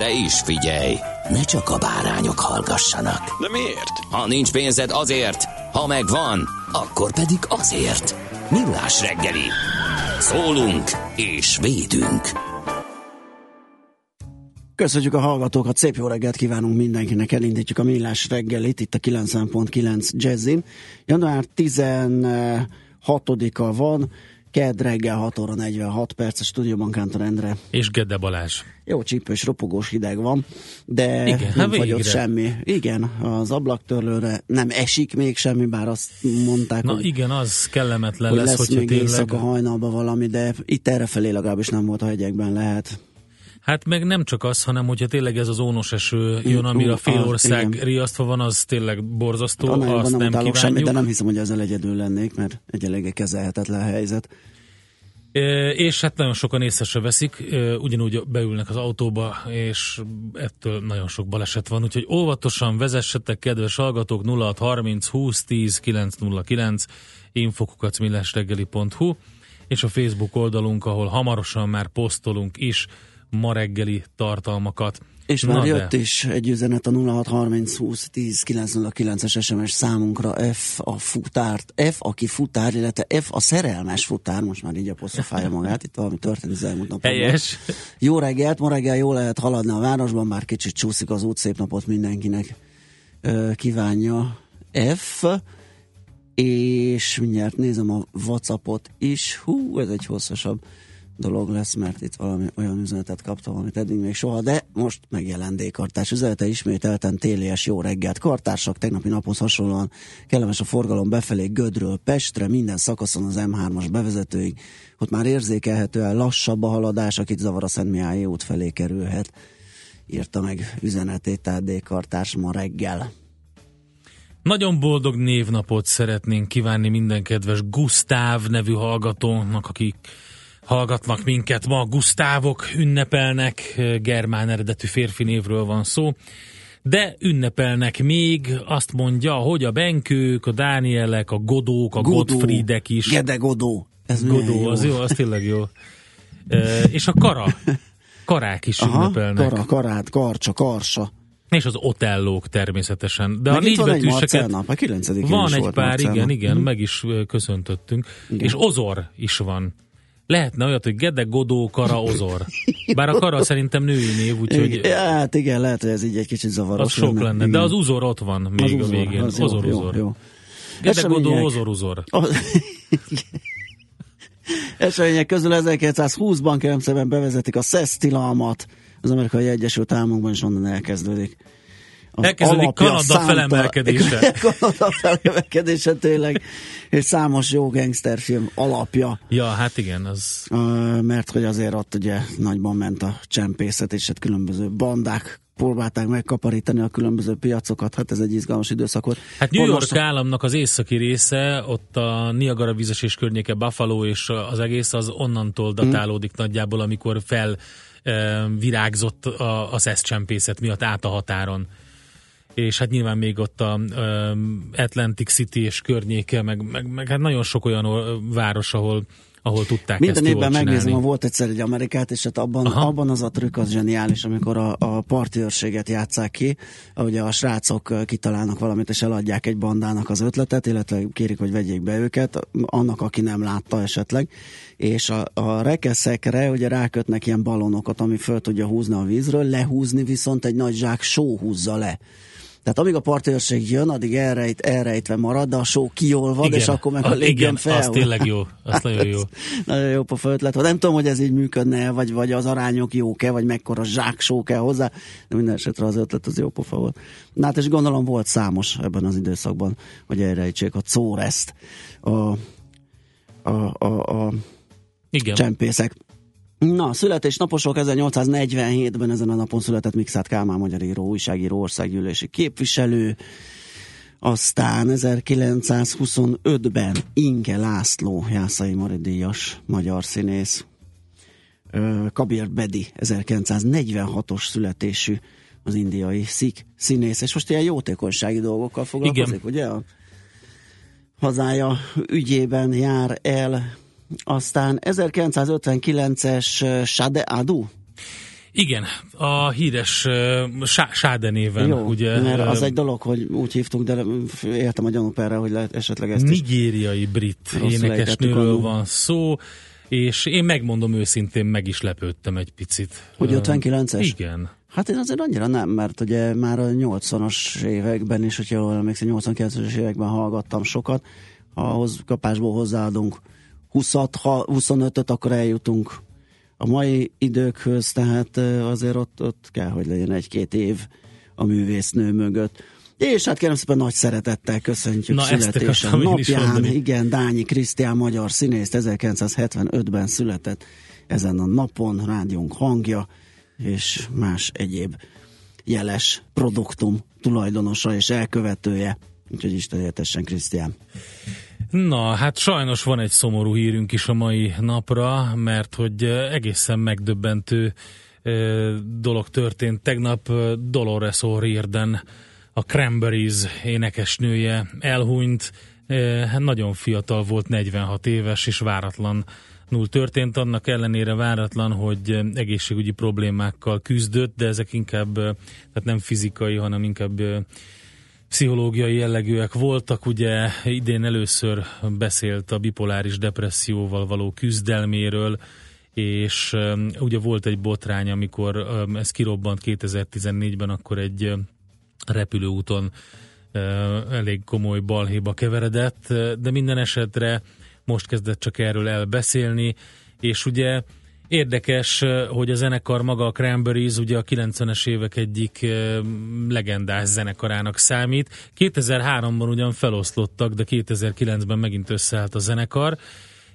De is figyelj, ne csak a bárányok hallgassanak. De miért? Ha nincs pénzed azért, ha megvan, akkor pedig azért. Millás reggeli. Szólunk és védünk. Köszönjük a hallgatókat, szép jó reggelt kívánunk mindenkinek, elindítjuk a Millás reggelit itt a 90.9 Jazzin. Január 16-a van, Kedd reggel 6 óra 46 perc a stúdióban Kántor Endre. És Gede Balázs. Jó csípős, ropogós hideg van, de Igen, nem hát fagyott végre. semmi. Igen, az ablaktörlőre nem esik még semmi, bár azt mondták, Na hogy, igen, az kellemetlen hogy lesz, lesz, hogyha még tényleg... éjszaka hajnalban valami, de itt errefelé legalábbis nem volt a hegyekben lehet. Hát meg nem csak az, hanem hogyha tényleg ez az ónos eső jön, amire a fél ország igen. riasztva van, az tényleg borzasztó, Annál azt nem, nem kívánjuk. semmit, de nem hiszem, hogy ezzel egyedül lennék, mert egy eléggé kezelhetetlen helyzet. E, És hát nagyon sokan észre se veszik, ugyanúgy beülnek az autóba, és ettől nagyon sok baleset van, úgyhogy óvatosan vezessetek, kedves hallgatók, 0630 20 10 909 infokukacmillásreggeli.hu és a Facebook oldalunk, ahol hamarosan már posztolunk is ma reggeli tartalmakat. És Na már de. jött is egy üzenet a 0630 20 10 909-es SMS számunkra F a futárt, F aki futár, illetve F a szerelmes futár, most már így apostrofálja magát, itt valami történt az elmúlt napokban. Helyes. Jó reggelt, ma reggel jól lehet haladni a városban, bár kicsit csúszik az út, szép napot mindenkinek kívánja F, és mindjárt nézem a Whatsappot is, hú, ez egy hosszasabb dolog lesz, mert itt valami olyan üzenetet kaptam, amit eddig még soha, de most megjelent D-kartás üzenete ismételten télies jó reggelt. Kartársak tegnapi naphoz hasonlóan kellemes a forgalom befelé Gödről Pestre, minden szakaszon az M3-as bevezetőig, ott már érzékelhetően lassabb a haladás, akit zavar a Szentmiályi út felé kerülhet. Írta meg üzenetét, tehát D-kartárs ma reggel. Nagyon boldog névnapot szeretnénk kívánni minden kedves Gusztáv nevű hallgatónak, akik hallgatnak minket ma. Gusztávok ünnepelnek, germán eredetű férfi névről van szó, de ünnepelnek még, azt mondja, hogy a Benkők, a Dánielek, a Godók, a Gottfriedek is. Gede Godó. Ez Godó, az jó, az tényleg jó. E, és a Kara, Karák is Aha, ünnepelnek. kara, karát, karcsa, karsa. És az Otellók természetesen. De Meg a itt van egy a 9 Van egy pár, Marcel igen, igen, Mhm. meg is köszöntöttünk. Igen. És Ozor is van. Lehetne olyat, hogy Gede Godó Kara Ozor. Bár a Kara szerintem női név, úgyhogy Igen, hát igen, lehet, hogy ez így egy kicsit zavaros az sok lenne. De igen. az Uzor ott van még Az a végén. az jó, Ozor, jó, Uzor. jó. Gede Godó. Ozor, Uzor. Az- Események közül 1920-ban Keremszeben bevezetik a SES tilalmat. Az amerikai Egyesült Államokban is onnan elkezdődik. Elkezdődik alapja Kanada felemelkedése. Kanada felemelkedése tényleg. És számos jó gangsterfilm alapja. Ja, hát igen, az mert hogy azért ott ugye nagyban ment a csempészet, és hát különböző bandák próbálták megkaparítani a különböző piacokat, hát ez egy izgalmas időszak volt. Hát New York most- államnak az északi része, ott a Niagara vizes és környéke Buffalo, és az egész az onnantól datálódik nagyjából, amikor fel virágzott a, az eszcsempészet miatt át a határon. És hát nyilván még ott a Atlantic City és környéke, meg, meg, meg hát nagyon sok olyan város, ahol ahol tudták Minden ezt évben megnézem, ha volt egyszer egy Amerikát, és hát abban, Aha. abban az a trükk az zseniális, amikor a, a partiőrséget játszák ki, ahogy a srácok kitalálnak valamit, és eladják egy bandának az ötletet, illetve kérik, hogy vegyék be őket, annak, aki nem látta esetleg, és a, a rekeszekre ugye rákötnek ilyen balonokat, ami föl tudja húzni a vízről, lehúzni viszont egy nagy zsák só húzza le. Tehát amíg a partőrség jön, addig elrejt, elrejtve marad, de a só kiolvad, Igen, és akkor meg a igen, fel. az tényleg jó, az nagyon jó. Nagyon jó pofa ötlet. Nem tudom, hogy ez így működne, vagy, vagy az arányok jók-e, vagy mekkora zsáksó kell hozzá, de minden esetre az ötlet az jó pofa volt. Na hát és gondolom volt számos ebben az időszakban, hogy elrejtsék a córeszt a, a, a, a Igen. csempészek. Na, születésnaposok 1847-ben ezen a napon született Mikszát Kálmán magyar író, újságíró, országgyűlési képviselő, aztán 1925-ben Inge László, Jászai Mari díjas magyar színész, Kabir Bedi, 1946-os születésű az indiai szik színész, és most ilyen jótékonysági dolgokkal foglalkozik, Igen. ugye? A hazája ügyében jár el. Aztán 1959-es Sade Adu, Igen, a híres uh, Sá- Sáde néven, Jó, ugye, mert az egy dolog, hogy úgy hívtuk, de értem a gyanúp erre, hogy lehet esetleg ezt nigériai brit énekesnőről van szó, és én megmondom őszintén, meg is lepődtem egy picit. Hogy Ö, 59-es? Igen. Hát én azért annyira nem, mert ugye már a 80-as években is, hogyha jól emlékszem, 89-es években hallgattam sokat, ahhoz kapásból hozzáadunk 20 ha 25-öt, akkor eljutunk a mai időkhöz, tehát azért ott, ott kell, hogy legyen egy-két év a művésznő mögött. És hát kérem szépen nagy szeretettel köszöntjük Na, ezt születése akartam én is napján. Igen, Dányi Krisztián magyar színész 1975-ben született ezen a napon, rádiónk hangja, és más egyéb jeles produktum tulajdonosa és elkövetője. Úgyhogy Isten értessen, Krisztián. Na, hát sajnos van egy szomorú hírünk is a mai napra, mert hogy egészen megdöbbentő dolog történt. Tegnap Dolores O'Riordan, a Cranberries énekesnője elhunyt, hát nagyon fiatal volt, 46 éves, és váratlanul történt, annak ellenére váratlan, hogy egészségügyi problémákkal küzdött, de ezek inkább, tehát nem fizikai, hanem inkább pszichológiai jellegűek voltak. Ugye idén először beszélt a bipoláris depresszióval való küzdelméről, és um, ugye volt egy botrány, amikor um, ez kirobbant 2014-ben, akkor egy um, repülőúton uh, elég komoly balhéba keveredett, de minden esetre most kezdett csak erről elbeszélni, és ugye Érdekes, uh, hogy a zenekar maga a Cranberries ugye a 90-es évek egyik uh, legendás zenekarának számít. 2003-ban ugyan feloszlottak, de 2009-ben megint összeállt a zenekar,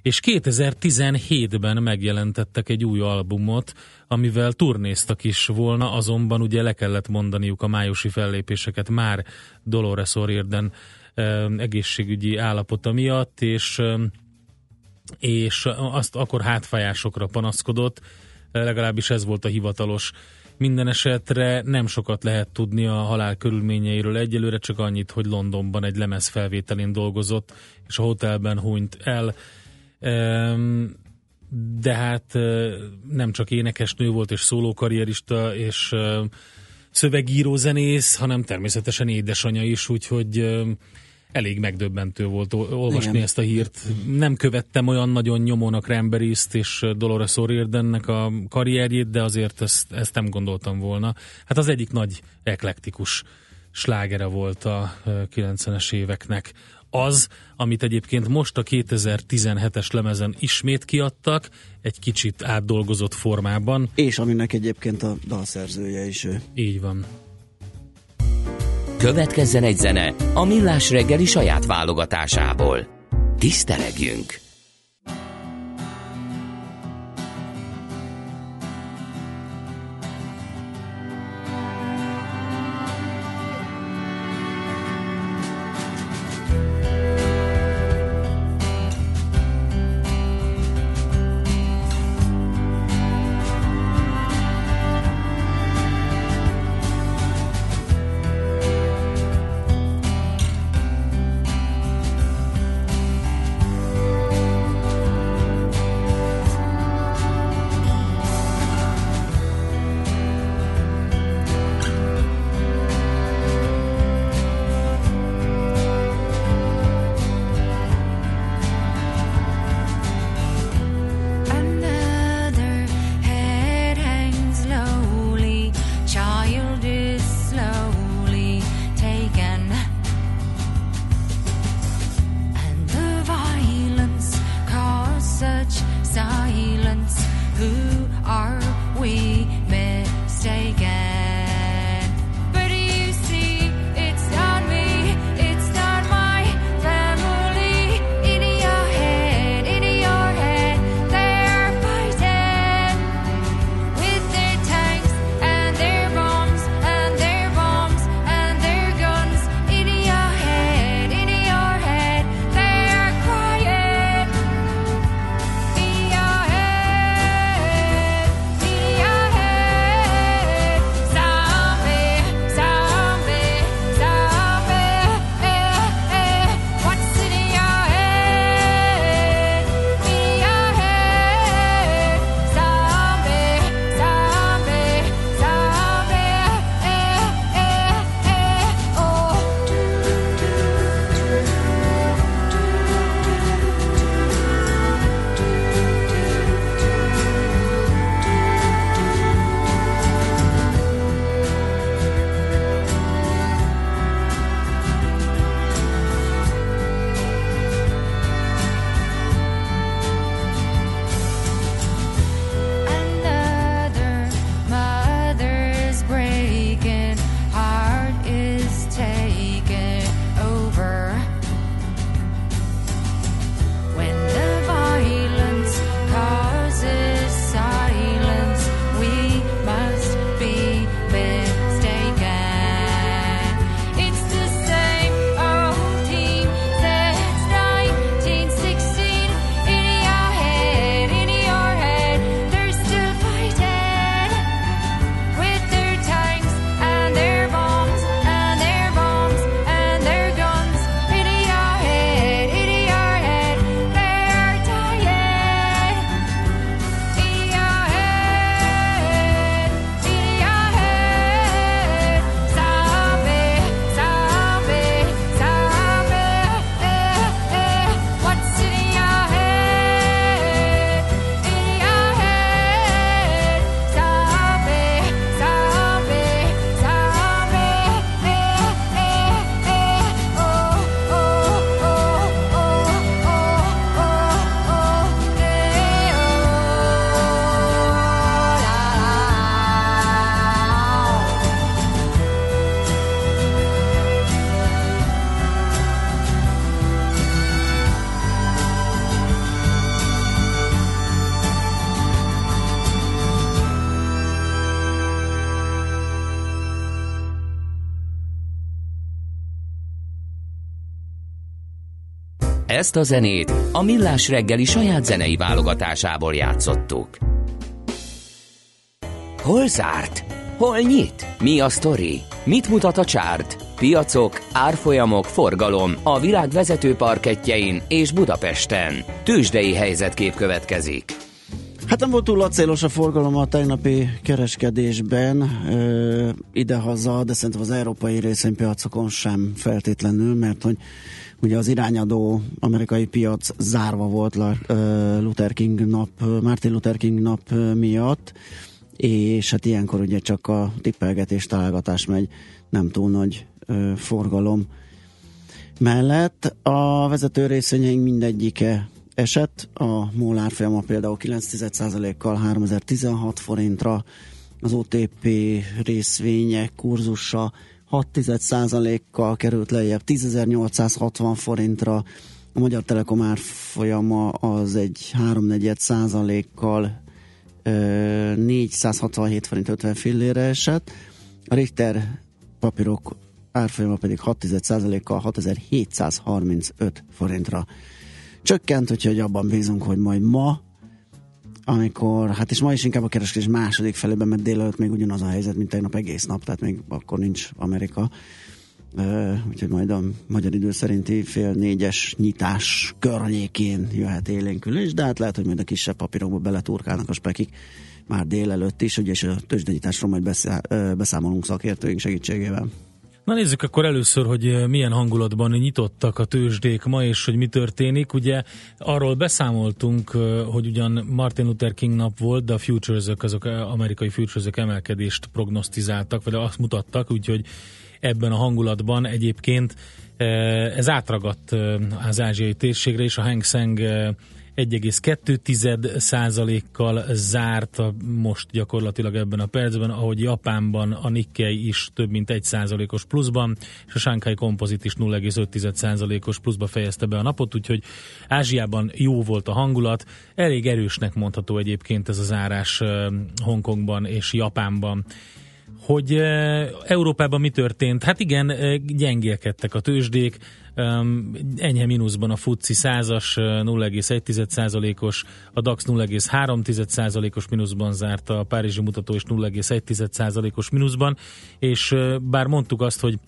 és 2017-ben megjelentettek egy új albumot, amivel turnéztak is volna, azonban ugye le kellett mondaniuk a májusi fellépéseket már Dolores O'Riordan uh, egészségügyi állapota miatt, és és azt akkor hátfájásokra panaszkodott, legalábbis ez volt a hivatalos. Minden esetre nem sokat lehet tudni a halál körülményeiről egyelőre, csak annyit, hogy Londonban egy lemez felvételén dolgozott, és a hotelben hunyt el. De hát eh, nem csak énekesnő volt, és szólókarrierista, és eh, szövegíró zenész, hanem természetesen édesanyja is, úgyhogy elég megdöbbentő volt ol- olvasni Igen. ezt a hírt. Nem követtem olyan nagyon nyomon a Cranberries-t és Dolores O'Riordannek a karrierjét, de azért ezt, ezt nem gondoltam volna. Hát az egyik nagy eklektikus slágere volt a ö, 90-es éveknek. Az, amit egyébként most a 2017-es lemezen ismét kiadtak, egy kicsit átdolgozott formában. És aminek egyébként a dalszerzője is ő. Így van. Következzen egy zene a Millás reggeli saját válogatásából. Tisztelegjünk! Ezt a zenét a Millás reggeli saját zenei válogatásából játszottuk. Hol zárt? Hol nyit? Mi a sztori? Mit mutat a csárt? Piacok, árfolyamok, forgalom a világ vezető parketjein és Budapesten. Tősdei helyzetkép következik. Hát nem volt túl acélos a forgalom a tegnapi kereskedésben ö, idehaza, de szerintem az európai részvénypiacokon sem feltétlenül, mert hogy ugye az irányadó amerikai piac zárva volt Luther King nap, Martin Luther King nap miatt, és hát ilyenkor ugye csak a tippelgetés, találgatás megy, nem túl nagy forgalom mellett. A vezető részvényeink mindegyike esett, a MOL árfolyama például 9,1%-kal 3016 forintra, az OTP részvények kurzusa 6,1%-kal került lejjebb 10.860 forintra, a Magyar Telekom árfolyama az egy 3,4 százalékkal 467 forint 50 fillére esett, a Richter papírok árfolyama pedig 6 kal 6735 forintra. Csökkent, úgyhogy abban bízunk, hogy majd ma, amikor, hát és ma is inkább a kereskedés második felében, mert délelőtt még ugyanaz a helyzet, mint tegnap egész nap, tehát még akkor nincs Amerika. Uh, úgyhogy majd a magyar idő szerinti fél négyes nyitás környékén jöhet élénkülés, de hát lehet, hogy majd a kisebb papírokba beleturkálnak a spekik már délelőtt is, ugye, és a tőzsdenyításról majd beszámolunk szakértőink segítségével. Na nézzük akkor először, hogy milyen hangulatban nyitottak a tőzsdék ma, és hogy mi történik. Ugye arról beszámoltunk, hogy ugyan Martin Luther King nap volt, de a futures azok amerikai futures emelkedést prognosztizáltak, vagy azt mutattak, úgyhogy ebben a hangulatban egyébként ez átragadt az ázsiai térségre, és a Hang Seng 1,2 százalékkal zárt most gyakorlatilag ebben a percben, ahogy Japánban a Nikkei is több mint 1 százalékos pluszban, és a Shanghai Composite is 0,5 százalékos pluszba fejezte be a napot, úgyhogy Ázsiában jó volt a hangulat, elég erősnek mondható egyébként ez az árás Hongkongban és Japánban hogy Európában mi történt? Hát igen, gyengélkedtek a tőzsdék, enyhe mínuszban a FUCI 100-as 0,1%-os, a DAX 0,3%-os mínuszban zárt, a Párizsi mutató is 0,1%-os mínuszban, és bár mondtuk azt, hogy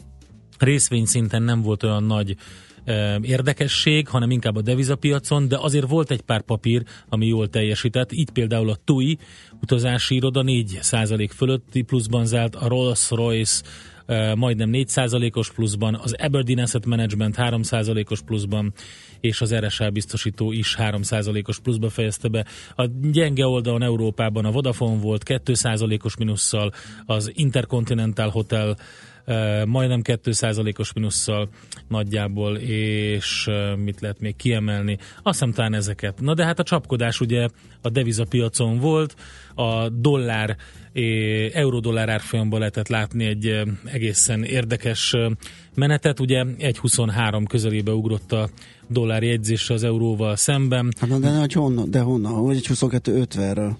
részvényszinten nem volt olyan nagy érdekesség, hanem inkább a devizapiacon, de azért volt egy pár papír, ami jól teljesített. Így például a TUI utazási iroda 4% fölötti pluszban zárt, a Rolls-Royce majdnem 4%-os pluszban, az Aberdeen Asset Management 3%-os pluszban, és az RSA biztosító is 3%-os pluszba fejezte be. A gyenge oldalon Európában a Vodafone volt 2%-os minusszal, az Intercontinental Hotel majdnem 2%-os minusszal nagyjából, és mit lehet még kiemelni? Azt hiszem talán ezeket. Na de hát a csapkodás ugye a devizapiacon volt, a dollár, euró-dollár árfolyamban lehetett látni egy egészen érdekes menetet, ugye 1.23 közelébe ugrott a dollár jegyzése az euróval szemben. Hát de, de honnan, de honnan? Hogy egy 22.50-ről?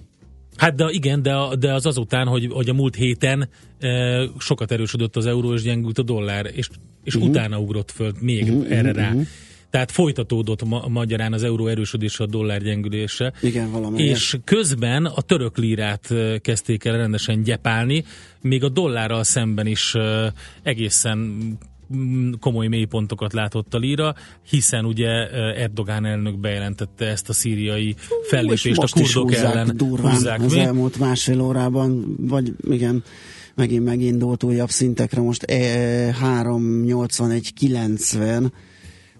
Hát de igen, de, de az azután, hogy, hogy a múlt héten e, sokat erősödött az euró, és gyengült a dollár, és, és uh-huh. utána ugrott föl még uh-huh, erre rá. Uh-huh. Tehát folytatódott ma- magyarán az euró erősödése, a dollár gyengülése. Igen, valami. És közben a török lírát kezdték el rendesen gyepálni, még a dollárral szemben is egészen komoly mélypontokat látott a líra, hiszen ugye Erdogán elnök bejelentette ezt a szíriai fellépést a kurdok ellen. Durván húzzák az mi? elmúlt másfél órában, vagy igen, megint megindult újabb szintekre, most e, 381-90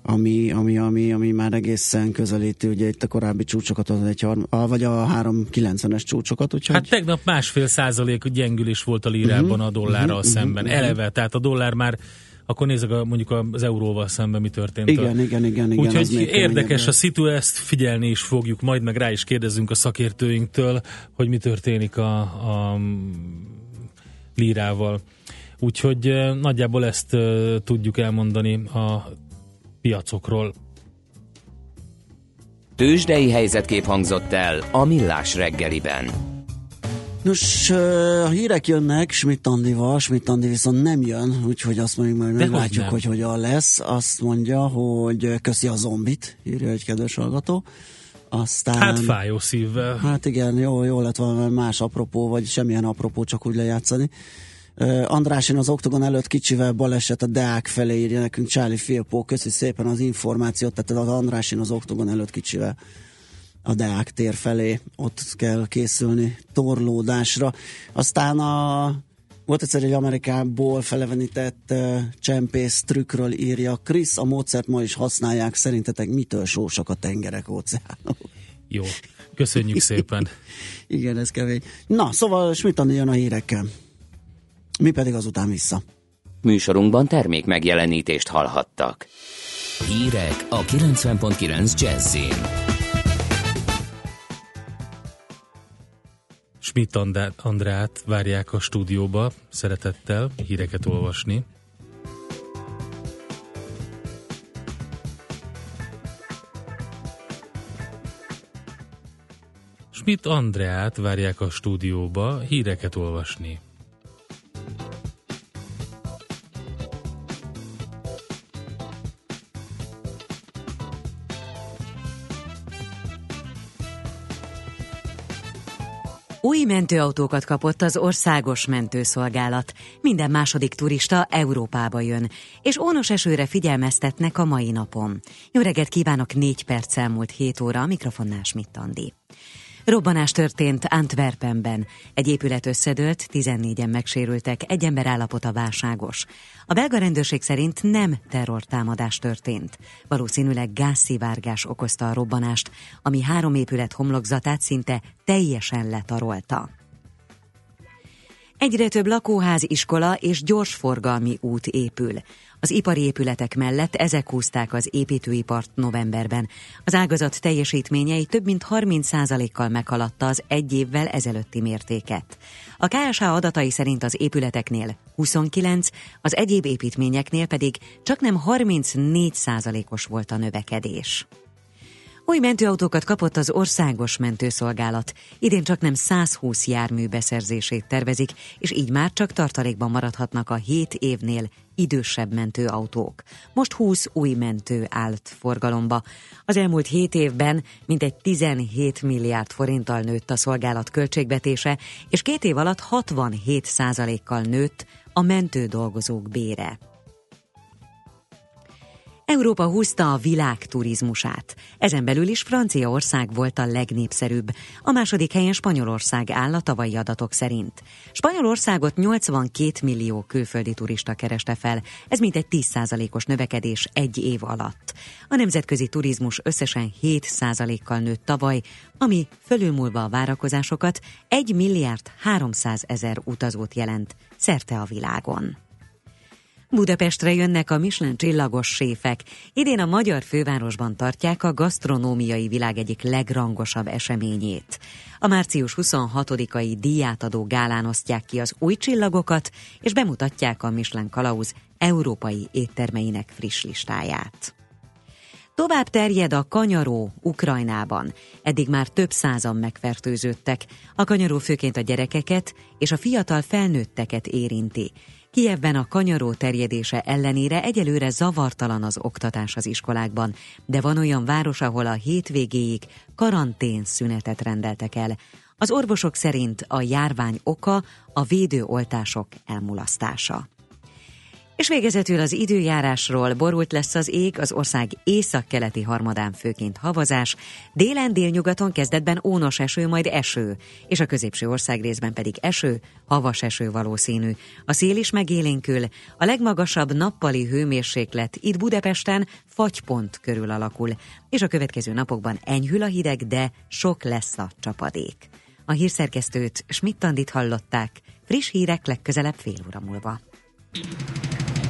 ami, ami, ami, ami már egészen közelíti ugye itt a korábbi csúcsokat, az egy harm, vagy a 390-es csúcsokat. Úgyhogy... Hát tegnap másfél százalék gyengülés volt a lírában uh-huh, a dollárral uh-huh, szemben. Uh-huh. Eleve, tehát a dollár már akkor nézzük a, mondjuk az euróval szemben mi történt. Igen, a... igen, igen. igen Úgyhogy érdekes a szitu, ezt figyelni is fogjuk, majd meg rá is kérdezzünk a szakértőinktől, hogy mi történik a, a lírával. Úgyhogy nagyjából ezt tudjuk elmondani a piacokról. Tőzsdei helyzetkép hangzott el a Millás reggeliben. Nos, a hírek jönnek Schmidt Andival, Schmidt Andi viszont nem jön, úgyhogy azt mondjuk majd meglátjuk, hogy, hogy hogyan lesz. Azt mondja, hogy köszi a zombit, írja egy kedves hallgató. Aztán, hát fájó szívvel. Hát igen, jó, jó lett valami más apropó, vagy semmilyen apropó, csak úgy lejátszani. András, én az oktogon előtt kicsivel baleset a Deák felé írja nekünk Charlie Filpó, köszi szépen az információt, tehát az András, én az oktogon előtt kicsivel a Deák tér felé, ott kell készülni torlódásra. Aztán a volt egyszer egy Amerikából felevenített uh, csempész trükkről írja Krisz, a módszert ma is használják, szerintetek mitől sósak a tengerek, óceánok? Jó, köszönjük szépen. Igen, ez kevés. Na, szóval Schmidt jön a hírekkel. Mi pedig azután vissza. Műsorunkban termék megjelenítést hallhattak. Hírek a 90.9 Jazzin. Schmidt Andrát várják a stúdióba, szeretettel híreket olvasni. Schmidt Andreát várják a stúdióba híreket olvasni. Új mentőautókat kapott az országos mentőszolgálat. Minden második turista Európába jön, és ónos esőre figyelmeztetnek a mai napon. Jó reggelt kívánok, négy perc elmúlt 7 óra, a mikrofonnál Schmidt. Robbanás történt Antwerpenben. Egy épület összedőlt, 14-en megsérültek, egy ember állapota válságos. A belga rendőrség szerint nem terrortámadás történt. Valószínűleg gázszivárgás okozta a robbanást, ami három épület homlokzatát szinte teljesen letarolta. Egyre több lakóház, iskola és gyorsforgalmi út épül. Az ipari épületek mellett ezek húzták az építőipart novemberben. Az ágazat teljesítményei több mint 30%-kal meghaladta az egy évvel ezelőtti mértéket. A KSH adatai szerint az épületeknél 29, az egyéb építményeknél pedig csak nem 34%-os volt a növekedés. Új mentőautókat kapott az Országos Mentőszolgálat. Idén csak nem 120 jármű beszerzését tervezik, és így már csak tartalékban maradhatnak a 7 évnél idősebb mentőautók. Most 20 új mentő állt forgalomba. Az elmúlt 7 évben mintegy 17 milliárd forinttal nőtt a szolgálat költségvetése, és két év alatt 67 százalékkal nőtt a mentő dolgozók bére. Európa húzta a világ turizmusát. Ezen belül is Franciaország volt a legnépszerűbb. A második helyen Spanyolország áll a tavalyi adatok szerint. Spanyolországot 82 millió külföldi turista kereste fel, ez mintegy 10%-os növekedés egy év alatt. A nemzetközi turizmus összesen 7%-kal nőtt tavaly, ami fölülmúlva a várakozásokat 1 milliárd 300 ezer utazót jelent szerte a világon. Budapestre jönnek a Michelin csillagos séfek. Idén a magyar fővárosban tartják a gasztronómiai világ egyik legrangosabb eseményét. A március 26-ai díjátadó gálán osztják ki az új csillagokat, és bemutatják a Michelin Kalauz európai éttermeinek friss listáját. Tovább terjed a kanyaró Ukrajnában. Eddig már több százan megfertőződtek. A kanyaró főként a gyerekeket és a fiatal felnőtteket érinti. Kijevben a kanyaró terjedése ellenére egyelőre zavartalan az oktatás az iskolákban, de van olyan város, ahol a hétvégéig karantén szünetet rendeltek el. Az orvosok szerint a járvány oka a védőoltások elmulasztása. És végezetül az időjárásról borult lesz az ég, az ország északkeleti harmadán főként havazás, délen délnyugaton kezdetben ónos eső, majd eső, és a középső ország részben pedig eső, havas eső valószínű. A szél is megélénkül, a legmagasabb nappali hőmérséklet itt Budapesten fagypont körül alakul, és a következő napokban enyhül a hideg, de sok lesz a csapadék. A hírszerkesztőt Schmidt-Tandit hallották, friss hírek legközelebb fél óra múlva.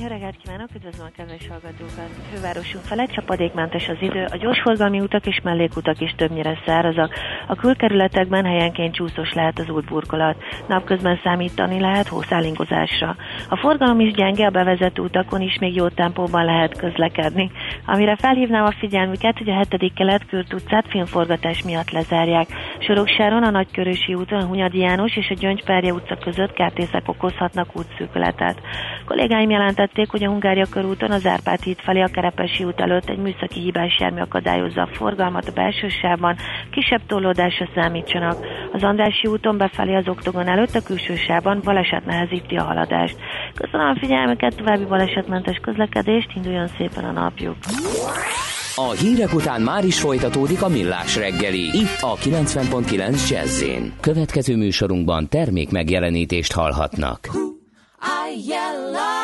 Jó reggelt kívánok, üdvözlöm a kedves hallgatókat! Fővárosunk felett csapadékmentes az idő, a gyorsforgalmi utak és mellékutak is többnyire szárazak. A külkerületekben helyenként csúszos lehet az útburkolat. Napközben számítani lehet hószálingozásra. A forgalom is gyenge, a bevezető utakon is még jó tempóban lehet közlekedni. Amire felhívnám a figyelmüket, hogy a 7. kelet-kürt utcát filmforgatás miatt lezárják. Soroksáron a Nagykörösi úton, a Hunyadi János és a Gyöngyperje utca között kártészek okozhatnak útszűkületet. Kollégáim jelentették, hogy a Hungária körúton az Árpád híd felé a Kerepesi út előtt egy műszaki hibás jármű akadályozza a forgalmat a belső sávban, kisebb torlódásra számítsanak. Az Andrási úton befelé az oktogon előtt a külső sávban baleset nehezíti a haladást. Köszönöm a figyelmüket, további balesetmentes közlekedést, induljon szépen a napjuk! A hírek után már is folytatódik a millás reggeli, itt a 90.9 jazz Következő műsorunkban termék megjelenítést hallhatnak. I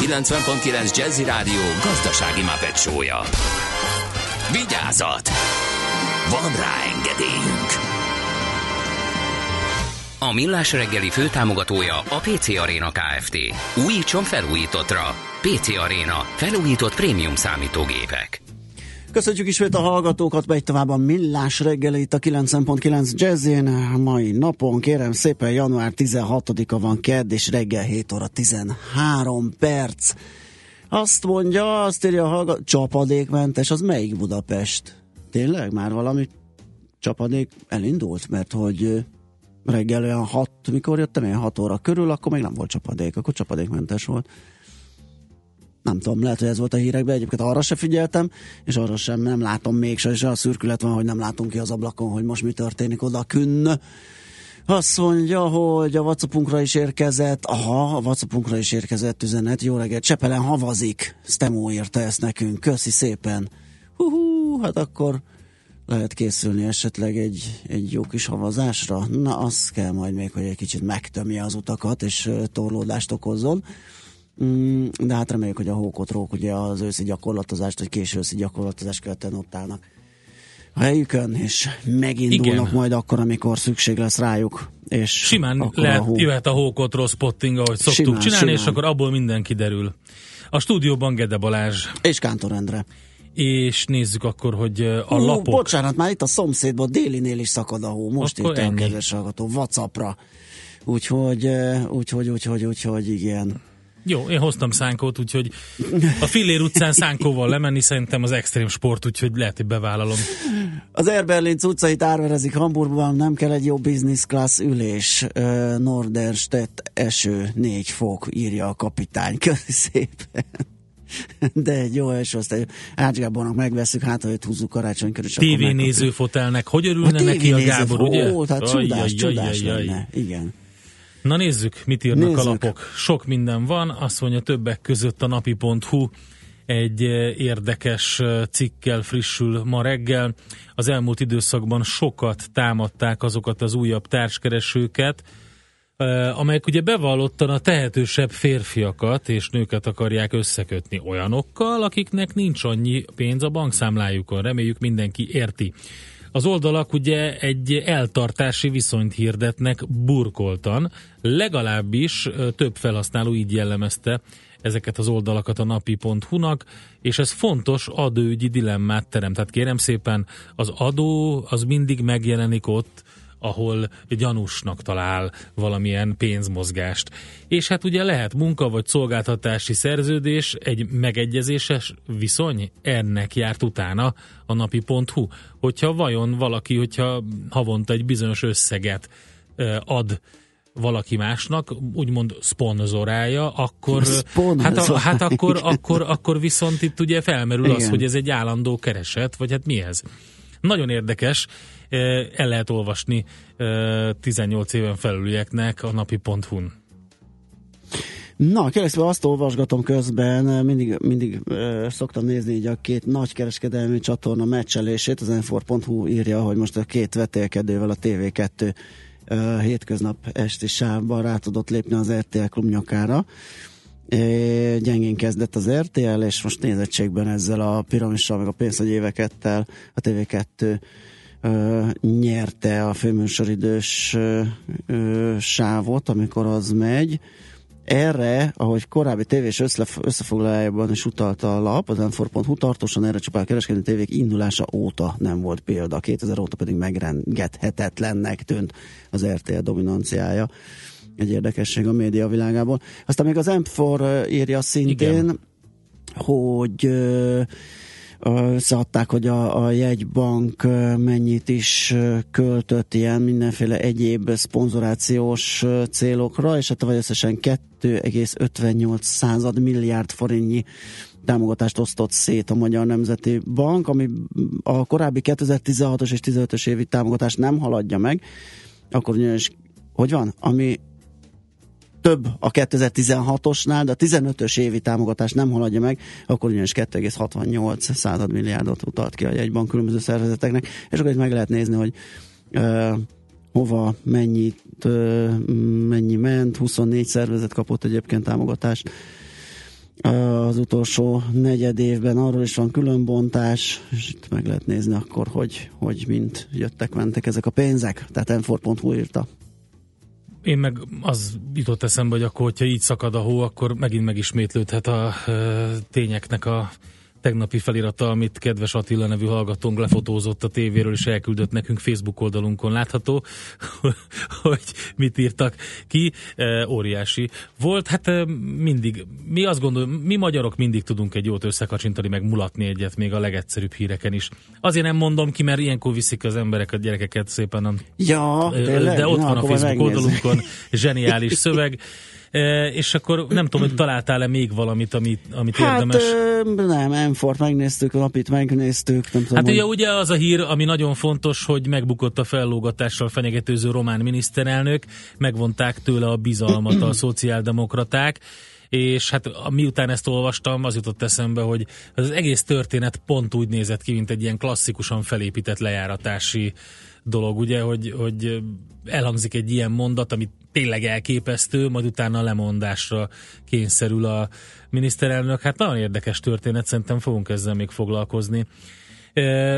90.9 Jazzy Rádió gazdasági mapetsója. Vigyázat! Van rá engedélyünk! A Millás reggeli főtámogatója a PC Arena Kft. Újítson felújítottra. PC Arena. Felújított prémium számítógépek. Köszönjük ismét a hallgatókat, megy tovább a Millás reggeli itt a 9.9 Jazzin. Mai napon kérem szépen január 16-a van kedd, és reggel 7 óra 13 perc. Azt mondja, azt írja a hallgató, csapadékmentes, az melyik Budapest? Tényleg már valami csapadék elindult, mert hogy reggel olyan 6, mikor jöttem én 6 óra körül, akkor még nem volt csapadék, akkor csapadékmentes volt nem tudom, lehet, hogy ez volt a hírekben, egyébként arra se figyeltem, és arra sem nem látom még, és a szürkület van, hogy nem látunk ki az ablakon, hogy most mi történik oda künn. Azt mondja, hogy a WhatsAppunkra is érkezett, aha, a WhatsAppunkra is érkezett üzenet, jó reggelt, Csepelen havazik, Stemó írta ezt nekünk, köszi szépen. Hú, hát akkor lehet készülni esetleg egy, egy jó kis havazásra. Na, az kell majd még, hogy egy kicsit megtömje az utakat, és torlódást okozzon. Mm, de hát reméljük, hogy a hókotrók ugye az őszi gyakorlatozást, vagy késő őszi gyakorlatozást követően ott állnak a helyükön, és megindulnak Igen. majd akkor, amikor szükség lesz rájuk. És Simán lehet, a hó... jöhet a hókotró spotting, ahogy szoktuk simán, csinálni, simán. és akkor abból minden kiderül. A stúdióban Gede Balázs. És Kántor Endre. És nézzük akkor, hogy a Hú, lapok... Bocsánat, már itt a szomszédban délinél is szakad a hó. Most itt a kedves hallgató, Whatsappra. Úgyhogy, úgyhogy, úgyhogy, úgyhogy igen. Jó, én hoztam szánkót, úgyhogy a Fillér utcán szánkóval lemenni szerintem az extrém sport, úgyhogy lehet, hogy bevállalom. Az Air Berlin utcait árverezik Hamburgban, nem kell egy jó business class ülés. Norderstedt eső, négy fok, írja a kapitány. Köszi szépen. De egy jó eső, aztán Ács Gábornak megveszük, hát, hogy húzzuk karácsony körül. TV néző fotelnek, hogy örülne a neki a Gábor, ugye? Ó, tehát csodás, csodás lenne. Igen. Na nézzük, mit írnak nézzük. a lapok. Sok minden van, azt mondja többek között a napi.hu egy eh, érdekes eh, cikkel frissül ma reggel. Az elmúlt időszakban sokat támadták azokat az újabb társkeresőket, eh, amelyek ugye bevallottan a tehetősebb férfiakat és nőket akarják összekötni olyanokkal, akiknek nincs annyi pénz a bankszámlájukon. Reméljük mindenki érti. Az oldalak ugye egy eltartási viszonyt hirdetnek burkoltan, legalábbis több felhasználó így jellemezte ezeket az oldalakat a napi.hu-nak, és ez fontos adóügyi dilemmát teremt. Tehát kérem szépen, az adó az mindig megjelenik ott, ahol gyanúsnak talál valamilyen pénzmozgást. És hát ugye lehet munka vagy szolgáltatási szerződés, egy megegyezéses viszony, ennek járt utána a napi.hu. Hogyha vajon valaki, hogyha havonta egy bizonyos összeget ad valaki másnak, úgymond szponzorálja, akkor, hát, a, hát akkor, akkor, akkor viszont itt ugye felmerül Igen. az, hogy ez egy állandó kereset, vagy hát mi ez? Nagyon érdekes, el lehet olvasni 18 éven felülieknek a napi.hu-n. Na, keresztül azt olvasgatom közben, mindig, mindig uh, szoktam nézni így a két nagy kereskedelmi csatorna meccselését, az enfor.hu írja, hogy most a két vetélkedővel a TV2 uh, hétköznap esti sávban rá tudott lépni az RTL klub nyakára. E, gyengén kezdett az RTL, és most nézettségben ezzel a piramissal, meg a pénzhagyévekettel a TV2 ö, nyerte a főműsoridős ö, ö, sávot, amikor az megy. Erre, ahogy korábbi tévés összefoglalójában is utalta a lap, az m tartósan erre a kereskedő tévék indulása óta nem volt példa. 2000 óta pedig megrengethetetlennek tűnt az RTL dominanciája. Egy érdekesség a média világából. Aztán még az M4 írja szintén, Igen. hogy összeadták, hogy a, a jegybank mennyit is költött ilyen mindenféle egyéb szponzorációs célokra, és hát vagy összesen 2,58 század milliárd forintnyi támogatást osztott szét a Magyar Nemzeti Bank, ami a korábbi 2016-os és 15-ös évi támogatást nem haladja meg, akkor ugyanis, hogy van, ami több a 2016-osnál, de a 15-ös évi támogatás nem haladja meg, akkor ugyanis 2,68 század milliárdot utalt ki a jegybank különböző szervezeteknek, és akkor itt meg lehet nézni, hogy uh, hova mennyit, uh, mennyi ment, 24 szervezet kapott egyébként támogatást. Az utolsó negyed évben arról is van különbontás, és itt meg lehet nézni akkor, hogy, hogy mint jöttek, mentek ezek a pénzek. Tehát m írta én meg az jutott eszembe, hogy akkor, hogyha így szakad a hó, akkor megint megismétlődhet a tényeknek a tegnapi felirata, amit kedves Attila nevű hallgatónk lefotózott a tévéről, és elküldött nekünk Facebook oldalunkon látható, hogy mit írtak ki. E, óriási volt. Hát e, mindig, mi azt gondolom, mi magyarok mindig tudunk egy jót összekacsintani, meg mulatni egyet, még a legegyszerűbb híreken is. Azért nem mondom ki, mert ilyenkor viszik az embereket, gyerekeket szépen. A, ja, tényleg? De ott Na, van a Facebook oldalunkon zseniális szöveg. És akkor nem tudom, hogy találtál-e még valamit, amit, amit hát, érdemes? Nem, m megnéztük, napit megnéztük. Nem tudom, hát ugye, ugye az a hír, ami nagyon fontos, hogy megbukott a fellógatással fenyegetőző román miniszterelnök, megvonták tőle a bizalmat a szociáldemokraták, és hát miután ezt olvastam, az jutott eszembe, hogy az egész történet pont úgy nézett ki, mint egy ilyen klasszikusan felépített lejáratási dolog, ugye, hogy, hogy elhangzik egy ilyen mondat, amit tényleg elképesztő, majd utána lemondásra kényszerül a miniszterelnök. Hát nagyon érdekes történet, szerintem fogunk ezzel még foglalkozni.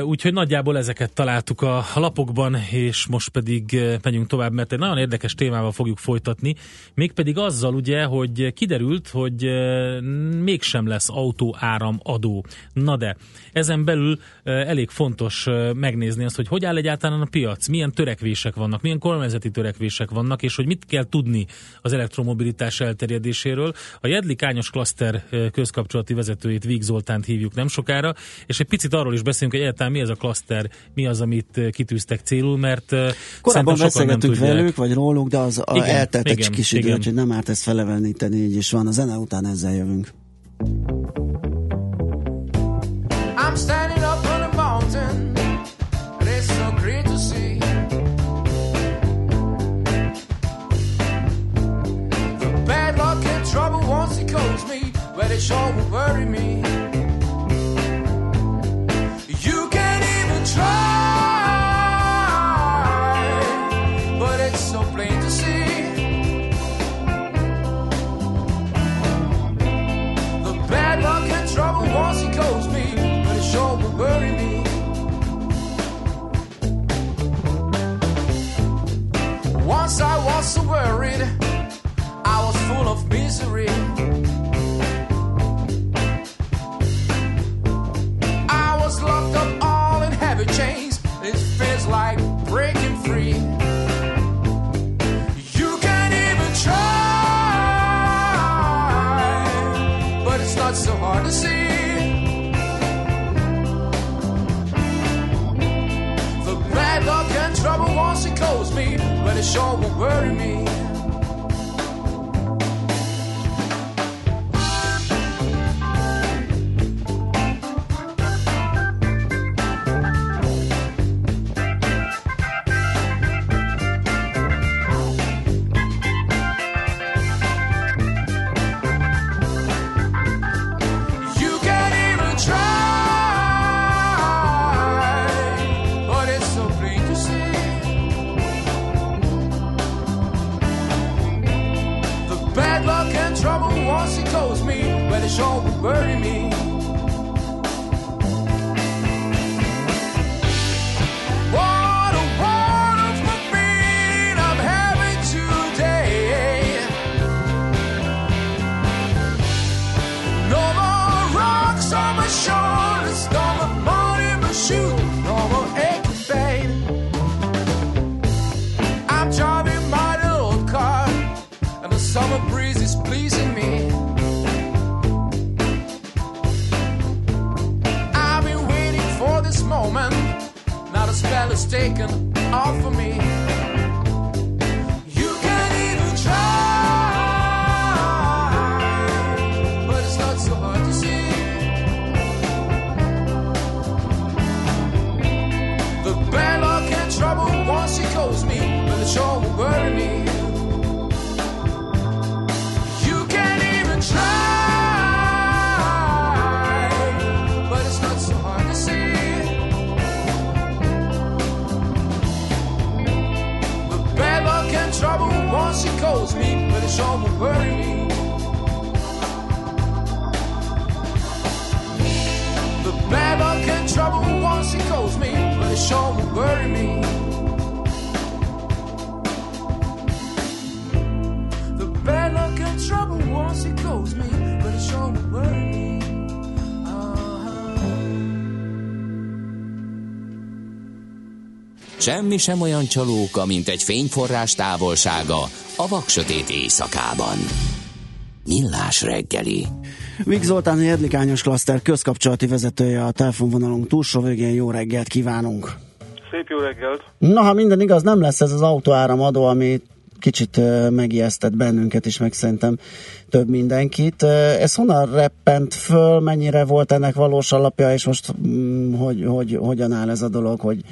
Úgyhogy nagyjából ezeket találtuk a lapokban, és most pedig megyünk tovább, mert egy nagyon érdekes témával fogjuk folytatni, mégpedig azzal ugye, hogy kiderült, hogy mégsem lesz autó áram adó. Na de, ezen belül elég fontos megnézni azt, hogy hogy áll egyáltalán a piac, milyen törekvések vannak, milyen kormányzati törekvések vannak, és hogy mit kell tudni az elektromobilitás elterjedéséről. A Jedlik Ányos Klaszter közkapcsolati vezetőjét, Víg Zoltánt hívjuk nem sokára, és egy picit arról is beszélünk, beszélünk, hogy egyáltalán mi az a klaszter, mi az, amit eh, kitűztek célul, mert eh, Korábban beszélgettünk velük, vagy róluk, de az igen, eltelt egy igen, kis idő, hogy nem árt ezt feleveníteni, így is van. A zene után ezzel jövünk. I'm standing up on a mountain and it's so great to see The bad luck and trouble once it calls me but it sure will worry me she calls me, but it sure will worry me. The bad luck and trouble once she calls me, but it sure will worry me. The bad luck and trouble once she calls me, but it sure will worry me. Semmi sem olyan csalóka, mint egy fényforrás távolsága a vaksötét éjszakában. Millás reggeli. Vig Zoltán Jedlikányos Klaszter közkapcsolati vezetője a telefonvonalunk túlsó végén. Jó reggelt kívánunk! Szép jó reggelt! Na, ha minden igaz, nem lesz ez az autóáramadó, ami kicsit megijesztett bennünket is, meg szerintem több mindenkit. Ez honnan reppent föl, mennyire volt ennek valós alapja, és most mm, hogy, hogy, hogyan áll ez a dolog, hogy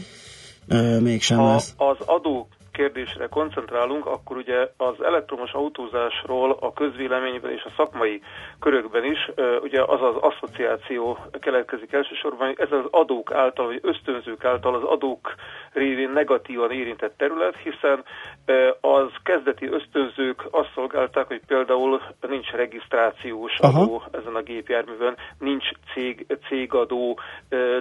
mégsem ha lesz? az adó kérdésre koncentrálunk, akkor ugye az elektromos autózásról a közvéleményben és a szakmai körökben is, ugye az az asszociáció keletkezik elsősorban, hogy ez az adók által, vagy ösztönzők által az adók révén negatívan érintett terület, hiszen az kezdeti ösztönzők azt szolgálták, hogy például nincs regisztrációs Aha. adó ezen a gépjárművön, nincs cég, cégadó,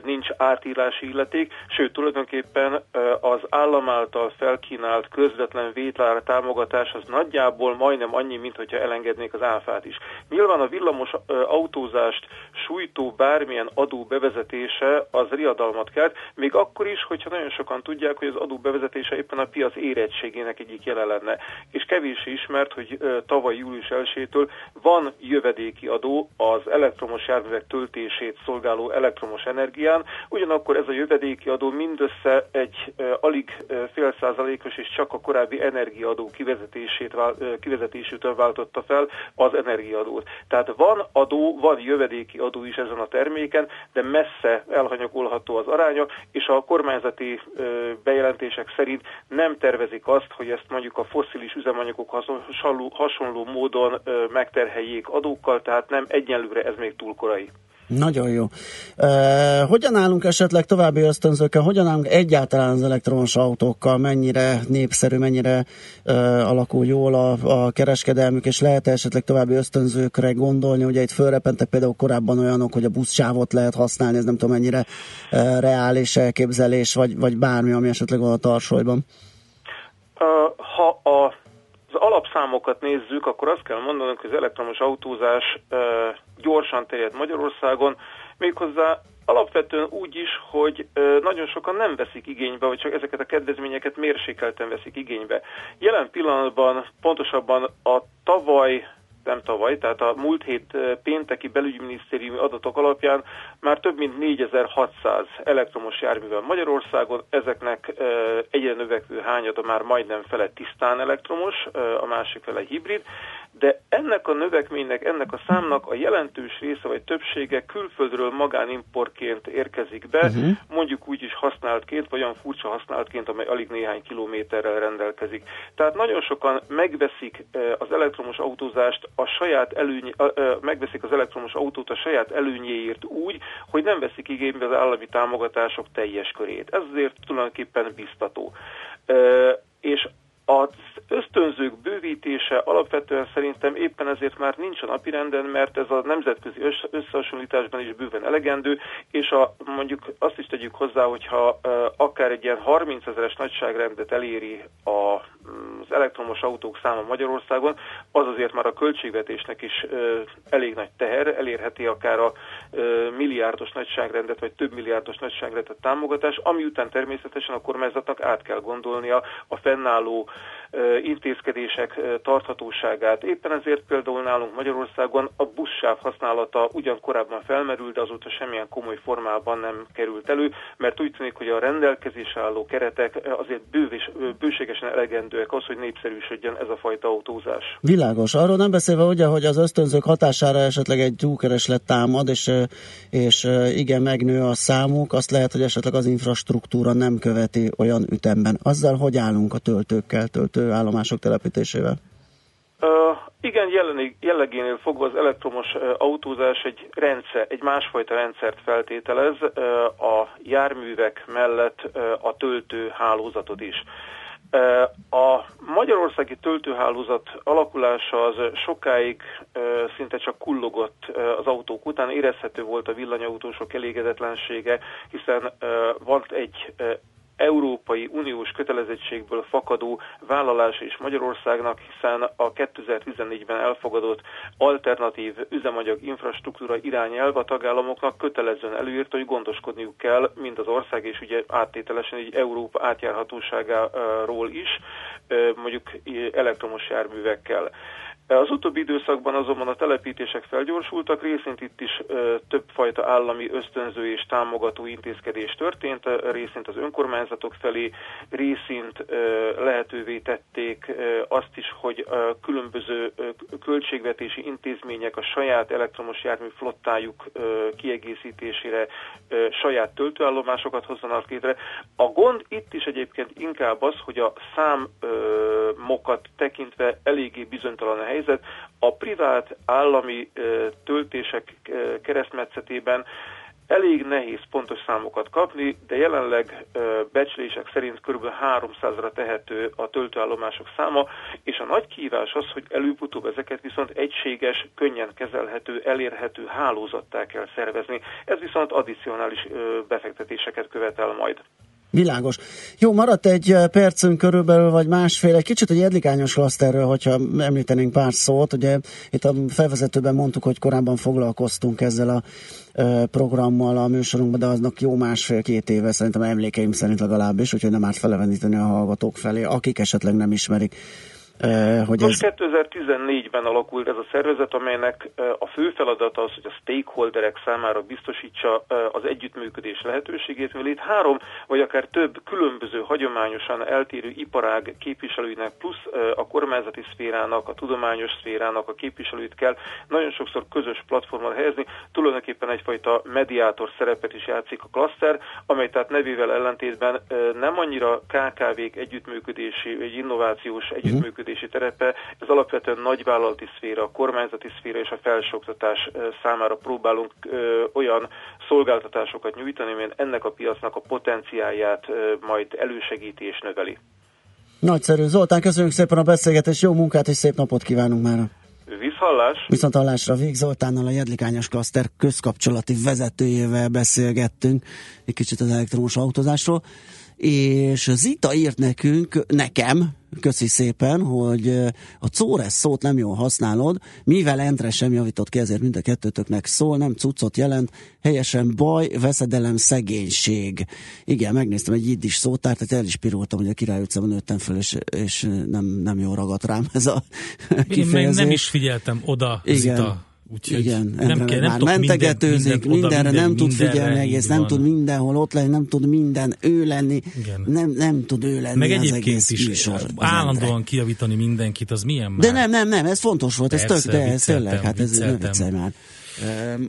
nincs átírási illeték, sőt tulajdonképpen az állam által felkínált közvetlen vétlára támogatás az nagyjából majdnem annyi, mint hogyha elengednék az áfát is. Nyilván a villamos autózást sújtó bármilyen adó bevezetése az riadalmat kelt, még akkor is, hogyha nagyon sokan tudják, hogy az adó bevezetése éppen a piac érettségének egyik jele lenne. És kevés ismert, hogy tavaly július 1-től van jövedéki adó az elektromos járművek töltését szolgáló elektromos energián, ugyanakkor ez a jövedéki adó mindössze egy alig fél százalékos és csak a korábbi energiaadó kivezetését, kivezetésétől váltotta fel az energiaadót. Tehát van adó, van jövedéki adó is ezen a terméken, de messze elhanyagolható az aránya, és a kormányzati bejelentések szerint nem tervezik azt, hogy ezt mondjuk a fosszilis üzemanyagok hasonló, módon megterheljék adókkal, tehát nem egyenlőre ez még túl korai. Nagyon jó. Uh, hogyan állunk esetleg további ösztönzőkkel, hogyan állunk egyáltalán az elektromos autókkal, mennyire népszerű, mennyire uh, alakul jól a, a kereskedelmük, és lehet -e esetleg további ösztönzőkre gondolni, ugye itt fölrepentek például korábban olyanok, hogy a buszsávot lehet használni, ez nem tudom mennyire uh, reális elképzelés, vagy, vagy bármi, ami esetleg van a tarsolyban. Ha a az alapszámokat nézzük, akkor azt kell mondanunk, hogy az elektromos autózás gyorsan terjed Magyarországon, méghozzá alapvetően úgy is, hogy nagyon sokan nem veszik igénybe, vagy csak ezeket a kedvezményeket mérsékelten veszik igénybe. Jelen pillanatban pontosabban a tavaly nem tavaly, tehát a múlt hét pénteki belügyminisztériumi adatok alapján már több mint 4600 elektromos jármű van Magyarországon, ezeknek egyre növekvő hányada már majdnem fele tisztán elektromos, a másik fele hibrid, de ennek a növekménynek, ennek a számnak a jelentős része vagy többsége külföldről magánimportként érkezik be, uh-huh. mondjuk úgy is használtként, vagy olyan furcsa használtként, amely alig néhány kilométerrel rendelkezik. Tehát nagyon sokan megveszik az elektromos autózást a saját előny, megveszik az elektromos autót a saját előnyéért úgy, hogy nem veszik igénybe az állami támogatások teljes körét. Ez azért tulajdonképpen biztató. És az ösztönzők bővítése alapvetően szerintem éppen ezért már nincs a napirenden, mert ez a nemzetközi összehasonlításban is bőven elegendő, és a, mondjuk azt is tegyük hozzá, hogyha akár egy ilyen 30 ezeres nagyságrendet eléri a, az elektromos autók száma Magyarországon, az azért már a költségvetésnek is elég nagy teher, elérheti akár a milliárdos nagyságrendet, vagy több milliárdos nagyságrendet támogatás, ami után természetesen a kormányzatnak át kell gondolnia a fennálló intézkedések tarthatóságát. Éppen ezért például nálunk Magyarországon a buszsáv használata ugyan korábban felmerült, de azóta semmilyen komoly formában nem került elő, mert úgy tűnik, hogy a rendelkezés álló keretek azért bővés, bőségesen elegendőek az, hogy népszerűsödjön ez a fajta autózás. Világos. Arról nem beszélve ugye, hogy az ösztönzők hatására esetleg egy túlkereslet támad, és, és igen, megnő a számuk, azt lehet, hogy esetleg az infrastruktúra nem követi olyan ütemben. Azzal hogy állunk a töltőkkel, töltő állomások telepítésével? Uh, igen, jellenig, jellegénél fogva az elektromos uh, autózás egy rendszer, egy másfajta rendszert feltételez uh, a járművek mellett uh, a töltőhálózatot is. A magyarországi töltőhálózat alakulása az sokáig szinte csak kullogott az autók után, érezhető volt a villanyautósok elégedetlensége, hiszen van egy Európai Uniós kötelezettségből fakadó vállalása is Magyarországnak, hiszen a 2014-ben elfogadott alternatív üzemanyag infrastruktúra irányelv a tagállamoknak kötelezően előírt, hogy gondoskodniuk kell, mind az ország és ugye áttételesen egy Európa átjárhatóságáról is, mondjuk elektromos járművekkel. Az utóbbi időszakban azonban a telepítések felgyorsultak, részint itt is ö, többfajta állami ösztönző és támogató intézkedés történt, részint az önkormányzatok felé, részint lehetővé tették azt is, hogy különböző költségvetési intézmények a saját elektromos jármű flottájuk kiegészítésére saját töltőállomásokat hozzanak létre. A gond itt is egyébként inkább az, hogy a számokat tekintve eléggé bizonytalan a helyzet, helyzet. A privát állami töltések keresztmetszetében elég nehéz pontos számokat kapni, de jelenleg becslések szerint kb. 300-ra tehető a töltőállomások száma, és a nagy kívás az, hogy előbb-utóbb ezeket viszont egységes, könnyen kezelhető, elérhető hálózattá kell szervezni. Ez viszont addicionális befektetéseket követel majd. Világos. Jó, maradt egy percünk körülbelül, vagy másfél, egy kicsit a jedlikányos klaszterről, hogyha említenénk pár szót. Ugye itt a felvezetőben mondtuk, hogy korábban foglalkoztunk ezzel a programmal a műsorunkban, de aznak jó másfél-két éve, szerintem emlékeim szerint legalábbis, úgyhogy nem árt feleveníteni a hallgatók felé, akik esetleg nem ismerik hogy Most ez... 2014-ben alakult ez a szervezet, amelynek a fő feladata az, hogy a stakeholderek számára biztosítsa az együttműködés lehetőségét, mivel itt három vagy akár több különböző hagyományosan eltérő iparág képviselőinek plusz a kormányzati szférának, a tudományos szférának a képviselőit kell nagyon sokszor közös platformon helyezni, tulajdonképpen egyfajta mediátor szerepet is játszik a klaszter, amely tehát nevével ellentétben nem annyira KKV-k együttműködési, vagy innovációs mhm. együttműködési működési terepe, ez alapvetően nagyvállalati szféra, a kormányzati szféra és a felsőoktatás számára próbálunk olyan szolgáltatásokat nyújtani, amilyen ennek a piacnak a potenciáját majd elősegíti és növeli. Nagyszerű. Zoltán, köszönjük szépen a beszélgetést, jó munkát és szép napot kívánunk már. Viszhallás. Viszont hallásra Vég Zoltánnal a Jedlikányos Klaszter közkapcsolati vezetőjével beszélgettünk egy kicsit az elektromos autózásról és Zita írt nekünk, nekem, köszi szépen, hogy a Córes szót nem jól használod, mivel Endre sem javított ki, ezért mind a kettőtöknek szól, nem cuccot jelent, helyesen baj, veszedelem, szegénység. Igen, megnéztem egy iddis szótárt, tehát el is pirultam, hogy a király utcában nőttem föl, és, és nem, nem jó ragadt rám ez a kifejezés. Én nem is figyeltem oda, Igen. Zita Úgyhogy Igen, nem kell, nem már mentegetőzik, minden, mindenre minden, nem tud figyelni egész, nem tud mindenhol ott lenni, nem tud minden ő lenni, nem, nem tud ő lenni Meg az egész is műsor, állandóan kiavítani mindenkit, az milyen már? De nem, nem, nem, ez fontos volt, Persze, ez tök, de ez tényleg, hát ez nem viccelj már.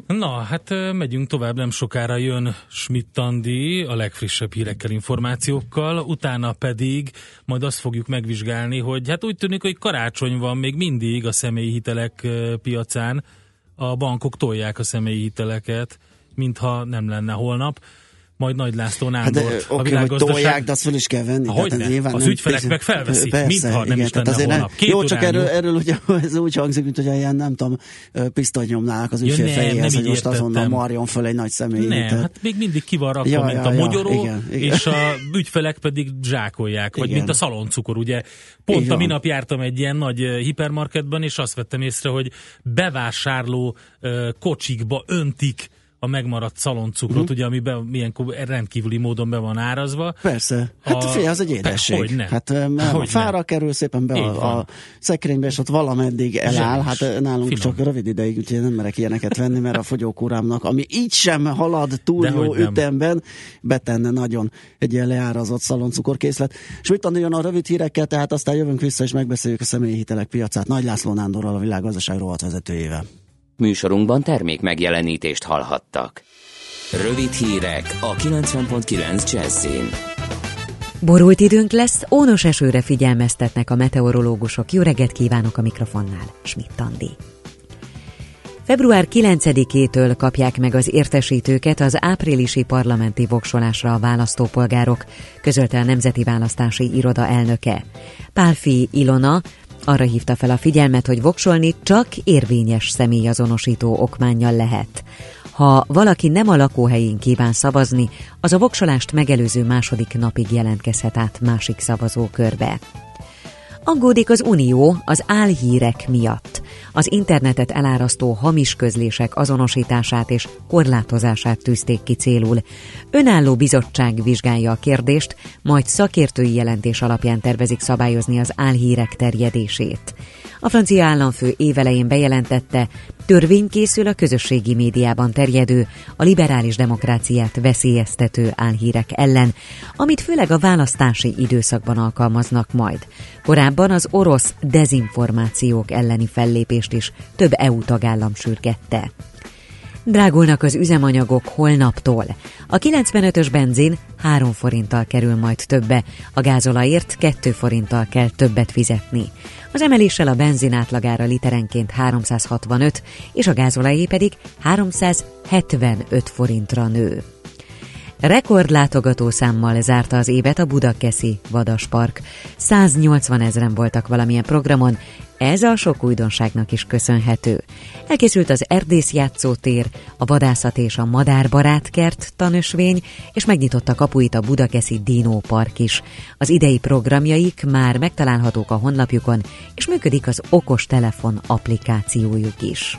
Na, hát megyünk tovább, nem sokára jön Schmidt Andi a legfrissebb hírekkel, információkkal, utána pedig majd azt fogjuk megvizsgálni, hogy hát úgy tűnik, hogy karácsony van még mindig a személyi hitelek piacán, a bankok tolják a személyi hiteleket, mintha nem lenne holnap majd Nagy László Nándort. Hát oké, okay, hogy tolják, de azt fel is kell venni. Hogy ne? Az nem, ügyfelek meg felveszik, persze, mintha nem igen, is lenne holnap. Két jó, csak erről, erről ugye ez úgy hangzik, mint hogy ilyen nem tudom, pisztoly nyomnálnak az ügyfél ja, fejéhez, hogy most azonnal marjon föl egy nagy személy. Nem, tehát... hát még mindig ki van rakva, ja, mint ja, a mogyoró, ja, igen, igen. és a ügyfelek pedig zsákolják, vagy igen. mint a szaloncukor, ugye. Pont Igen. a minap jártam egy ilyen nagy hipermarketben, és azt vettem észre, hogy bevásárló kocsikba öntik a megmaradt szaloncukrot, uh-huh. ugye, ami be, milyen rendkívüli módon be van árazva. Persze. Hát a... fél, az egy édesség. Hogy ne. Hát hogy fára ne. kerül szépen be a, a szekrénybe, és ott valameddig eláll. Hát nálunk Finom. csak rövid ideig, úgyhogy nem merek ilyeneket venni, mert a fogyókúrámnak, ami így sem halad túl De jó ütemben, betenne nagyon egy ilyen leárazott szaloncukorkészlet. És mit jön a rövid hírekkel, tehát aztán jövünk vissza, és megbeszéljük a személyi hitelek piacát. Nagy László Nándorral, a világgazdaság rovat vezetőjével. Műsorunkban termék megjelenítést hallhattak. Rövid hírek a 90.9 Jazzin. Borult időnk lesz, ónos esőre figyelmeztetnek a meteorológusok. Jó reggelt kívánok a mikrofonnál, Schmidt Andi. Február 9-től kapják meg az értesítőket az áprilisi parlamenti voksolásra a választópolgárok, közölte a Nemzeti Választási Iroda elnöke. Pálfi Ilona, arra hívta fel a figyelmet, hogy voksolni csak érvényes személyazonosító okmányjal lehet. Ha valaki nem a lakóhelyén kíván szavazni, az a voksolást megelőző második napig jelentkezhet át másik szavazókörbe. Aggódik az Unió az álhírek miatt. Az internetet elárasztó hamis közlések azonosítását és korlátozását tűzték ki célul. Önálló bizottság vizsgálja a kérdést, majd szakértői jelentés alapján tervezik szabályozni az álhírek terjedését. A francia államfő évelején bejelentette, törvény készül a közösségi médiában terjedő, a liberális demokráciát veszélyeztető álhírek ellen, amit főleg a választási időszakban alkalmaznak majd. Korábban az orosz dezinformációk elleni fellépést is több EU tagállam sürgette. Drágulnak az üzemanyagok holnaptól. A 95-ös benzin 3 forinttal kerül majd többe, a gázolajért 2 forinttal kell többet fizetni. Az emeléssel a benzin átlagára literenként 365, és a gázolajé pedig 375 forintra nő. Rekordlátogató számmal zárta az évet a Budakeszi Vadaspark. 180 ezeren voltak valamilyen programon, ez a sok újdonságnak is köszönhető. Elkészült az Erdész játszótér, a vadászat és a madárbarát kert tanösvény, és megnyitotta kapuit a Budakeszi Dino Park is. Az idei programjaik már megtalálhatók a honlapjukon, és működik az okos telefon applikációjuk is.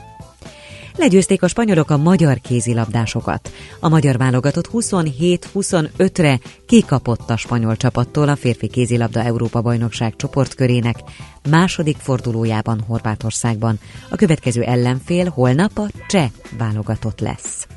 Legyőzték a spanyolok a magyar kézilabdásokat. A magyar válogatott 27-25-re kikapott a spanyol csapattól a férfi kézilabda Európa-bajnokság csoportkörének második fordulójában Horvátországban. A következő ellenfél holnap a cseh válogatott lesz.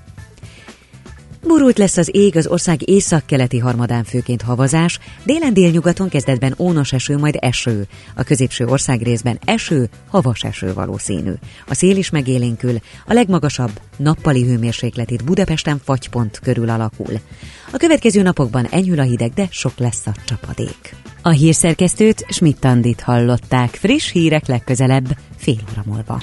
Burult lesz az ég az ország északkeleti harmadán főként havazás, délen délnyugaton kezdetben ónos eső, majd eső. A középső ország részben eső, havas eső valószínű. A szél is megélénkül, a legmagasabb nappali hőmérséklet itt Budapesten fagypont körül alakul. A következő napokban enyhül a hideg, de sok lesz a csapadék. A hírszerkesztőt Schmidt-Tandit hallották. Friss hírek legközelebb, fél óra múlva.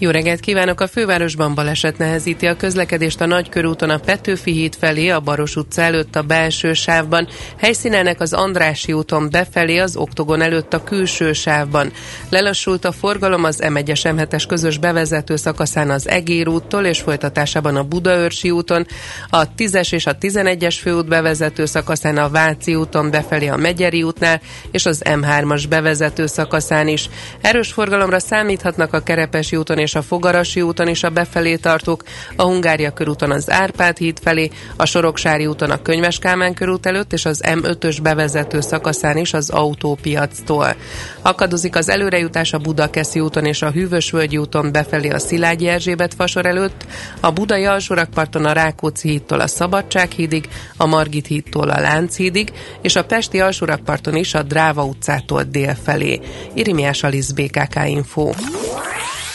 jó reggelt kívánok! A fővárosban baleset nehezíti a közlekedést a Nagykörúton a Petőfi híd felé, a Baros utca előtt a belső sávban, helyszínelnek az Andrási úton befelé, az Oktogon előtt a külső sávban. Lelassult a forgalom az M1-es M7-es közös bevezető szakaszán az Egér úttól és folytatásában a Budaörsi úton, a 10-es és a 11-es főút bevezető szakaszán a Váci úton befelé a Megyeri útnál és az M3-as bevezető szakaszán is. Erős forgalomra számíthatnak a Kerepesi úton és és a Fogarasi úton is a befelé tartók, a Hungária körúton az Árpád híd felé, a Soroksári úton a Könyves Kálmán körút előtt és az M5-ös bevezető szakaszán is az autópiactól. Akadozik az előrejutás a Budakeszi úton és a Hűvösvölgyi úton befelé a Szilágyi Erzsébet fasor előtt, a Budai alsórakparton a Rákóczi hídtól a Szabadság hídig, a Margit hídtól a Lánchídig, és a Pesti alsórakparton is a Dráva utcától dél felé. Irimiás Alisz BKK Info.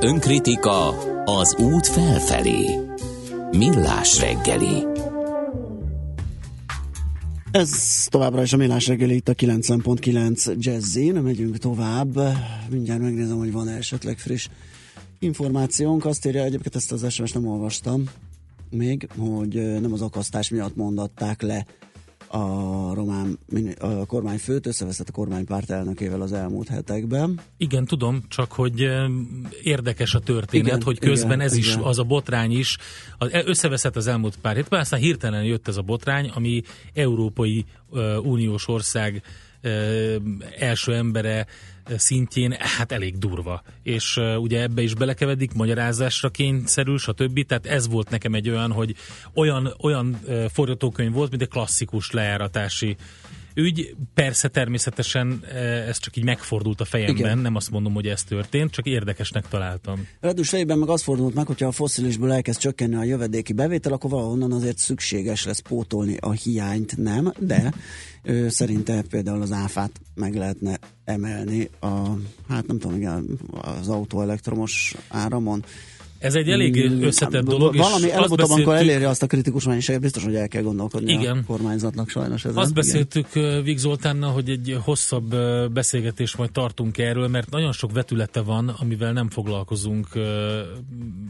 Önkritika az út felfelé. Millás reggeli. Ez továbbra is a Millás reggeli itt a 90.9 Jazzin, megyünk tovább. Mindjárt megnézem, hogy van esetleg friss információnk. Azt írja, egyébként ezt az SMS nem olvastam még, hogy nem az akasztás miatt mondatták le a román a kormányfőt, összeveszett a kormánypárt elnökével az elmúlt hetekben. Igen, tudom, csak hogy érdekes a történet, igen, hogy közben igen, ez igen. is, az a botrány is, e, összeveszett az elmúlt pár hétben, aztán hirtelen jött ez a botrány, ami Európai uh, Uniós ország első embere szintjén hát elég durva. És uh, ugye ebbe is belekevedik, magyarázásra kényszerül, stb. Tehát ez volt nekem egy olyan, hogy olyan, olyan uh, forgatókönyv volt, mint egy klasszikus lejáratási ügy. Persze természetesen ez csak így megfordult a fejemben, Igen. nem azt mondom, hogy ez történt, csak érdekesnek találtam. Redus fejében meg az fordult meg, hogyha a foszilisből elkezd csökkenni a jövedéki bevétel, akkor valahonnan azért szükséges lesz pótolni a hiányt, nem, de ő szerinte például az áfát meg lehetne emelni a, hát nem tudom, igen, az autó elektromos áramon. Ez egy elég mm, összetett dolog. Valami előbb-utóbb, amikor eléri azt a kritikus mennyiséget, biztos, hogy el kell gondolkodni Igen. a kormányzatnak sajnos ezen. Azt beszéltük Igen. Vig Zoltánnal, hogy egy hosszabb beszélgetés majd tartunk erről, mert nagyon sok vetülete van, amivel nem foglalkozunk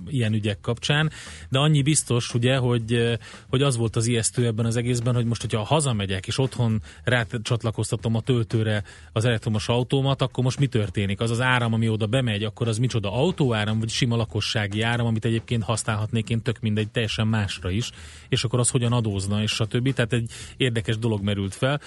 ilyen ügyek kapcsán, de annyi biztos, ugye, hogy, hogy az volt az ijesztő ebben az egészben, hogy most, hogyha hazamegyek, és otthon rácsatlakoztatom a töltőre az elektromos autómat, akkor most mi történik? Az az áram, ami oda bemegy, akkor az micsoda autóáram, vagy sima lakossági energia áram, amit egyébként használhatnék én tök mindegy, teljesen másra is, és akkor az hogyan adózna, és stb. Tehát egy érdekes dolog merült fel.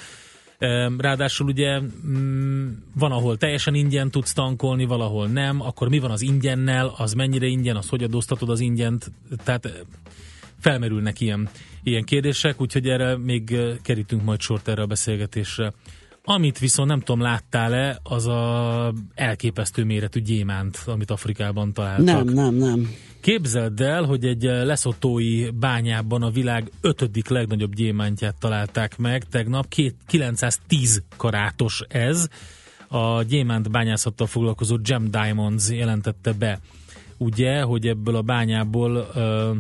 Ráadásul ugye mm, van, ahol teljesen ingyen tudsz tankolni, valahol nem, akkor mi van az ingyennel, az mennyire ingyen, az hogy adóztatod az ingyent, tehát felmerülnek ilyen, ilyen kérdések, úgyhogy erre még kerítünk majd sort erre a beszélgetésre. Amit viszont nem tudom, láttál-e, az a elképesztő méretű gyémánt, amit Afrikában találtak. Nem, nem, nem. Képzeld el, hogy egy leszotói bányában a világ ötödik legnagyobb gyémántját találták meg tegnap, két, 910 karátos ez. A gyémánt bányászattal foglalkozó Gem Diamonds jelentette be, ugye, hogy ebből a bányából ö,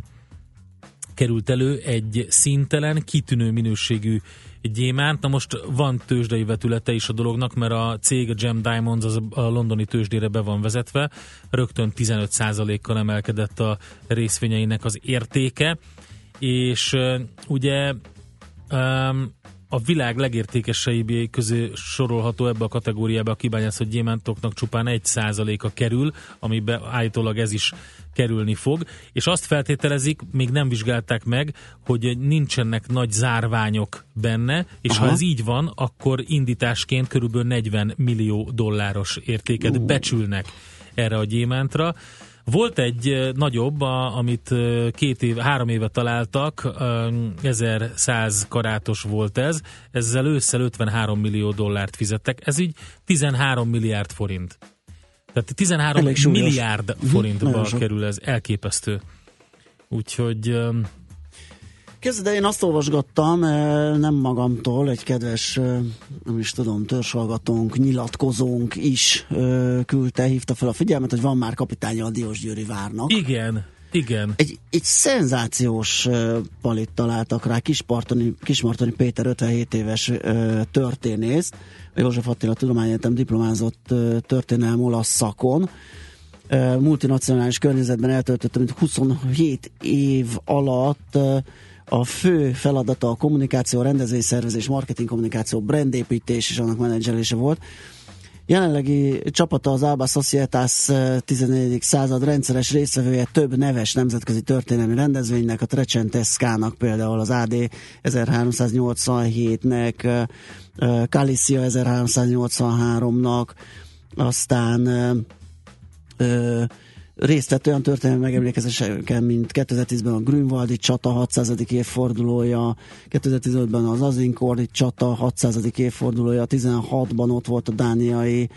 került elő egy szintelen, kitűnő minőségű gyémánt. Na most van tőzsdei vetülete is a dolognak, mert a cég, a Gem Diamonds az a londoni tőzsdére be van vezetve, rögtön 15%-kal emelkedett a részvényeinek az értéke, és ugye um, a világ legértékeseibbé közé sorolható ebbe a kategóriába a kibányászott gyémántoknak csupán egy százaléka kerül, amiben állítólag ez is kerülni fog, és azt feltételezik, még nem vizsgálták meg, hogy nincsenek nagy zárványok benne, és Aha. ha ez így van, akkor indításként körülbelül 40 millió dolláros értéket uh. becsülnek erre a gyémántra. Volt egy nagyobb, a, amit két év, három éve találtak, 1100 karátos volt ez, ezzel ősszel 53 millió dollárt fizettek, ez így 13 milliárd forint. Tehát 13 milliárd mhm, forintba kerül ez, elképesztő. Úgyhogy De én azt olvasgattam, nem magamtól, egy kedves, nem is tudom, törzshallgatónk, nyilatkozónk is küldte, hívta fel a figyelmet, hogy van már kapitánya a Diósgyőri várnak. Igen. Igen. Egy, egy szenzációs uh, palit találtak rá, Kismartoni, Kismartoni Péter 57 éves uh, történész, a József Attila Tudományegyetem diplomázott uh, történelm olasz szakon, multinacionális környezetben eltöltötte, mint 27 év alatt a fő feladata a kommunikáció, a rendezvényszervezés, marketing kommunikáció, brandépítés és annak menedzselése volt. Jelenlegi csapata az Alba Societas 14. Eh, század rendszeres részvevője több neves nemzetközi történelmi rendezvénynek, a Trecenteskának például az AD 1387-nek, Kalicia 1383-nak, aztán részt vett olyan történelmi megemlékezéseken, mint 2010-ben a Grünwaldi csata 600. évfordulója, 2015-ben az Azinkordi csata 600. évfordulója, 16-ban ott volt a dániai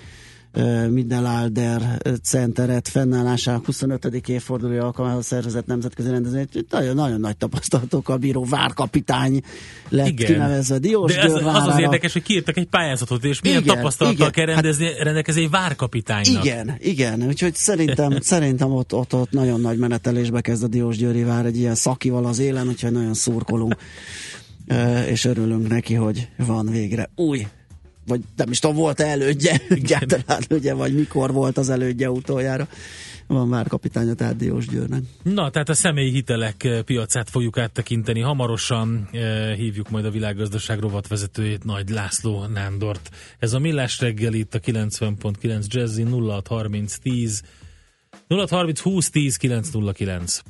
minden Alder Centeret fennállásának 25. évfordulója alkalmához szervezett nemzetközi rendezvény. Nagyon, nagyon nagy tapasztalatokkal bíró várkapitány lett igen. kinevezve Diós De ez, az az érdekes, hogy kiírtak egy pályázatot, és milyen igen, tapasztalattal igen. kell rendezni, hát, rendelkezni egy várkapitánynak. Igen, igen, úgyhogy szerintem, szerintem ott, ott, ott nagyon nagy menetelésbe kezd a Diós Győri vár egy ilyen szakival az élen, úgyhogy nagyon szurkolunk és örülünk neki, hogy van végre új vagy nem is tudom, volt elődje egyáltalán, ugye, vagy mikor volt az elődje utoljára. Van már kapitánya, tehát Diós Győrnek. Na, tehát a személyi hitelek piacát fogjuk áttekinteni. Hamarosan eh, hívjuk majd a világgazdaság rovatvezetőjét, Nagy László Nándort. Ez a Millás reggel itt a 90.9 Jazzy 0630 10 0630 20 10 909.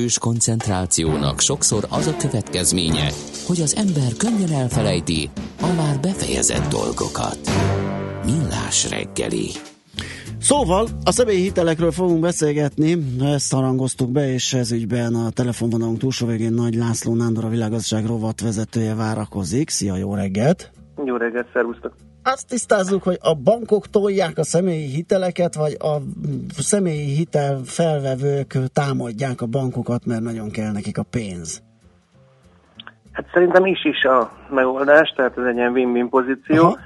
erős koncentrációnak sokszor az a következménye, hogy az ember könnyen elfelejti a már befejezett dolgokat. Millás reggeli. Szóval a személyi hitelekről fogunk beszélgetni, ezt harangoztuk be, és ez ügyben a telefonvonalunk túlsó végén Nagy László Nándor, a világgazdaság rovat vezetője várakozik. Szia, jó reggelt! Jó reggelt, szervusztok! Azt tisztázzuk, hogy a bankok tolják a személyi hiteleket, vagy a személyi hitel felvevők támadják a bankokat, mert nagyon kell nekik a pénz. Hát szerintem is is a megoldás, tehát ez egy ilyen win-win pozíció. Aha.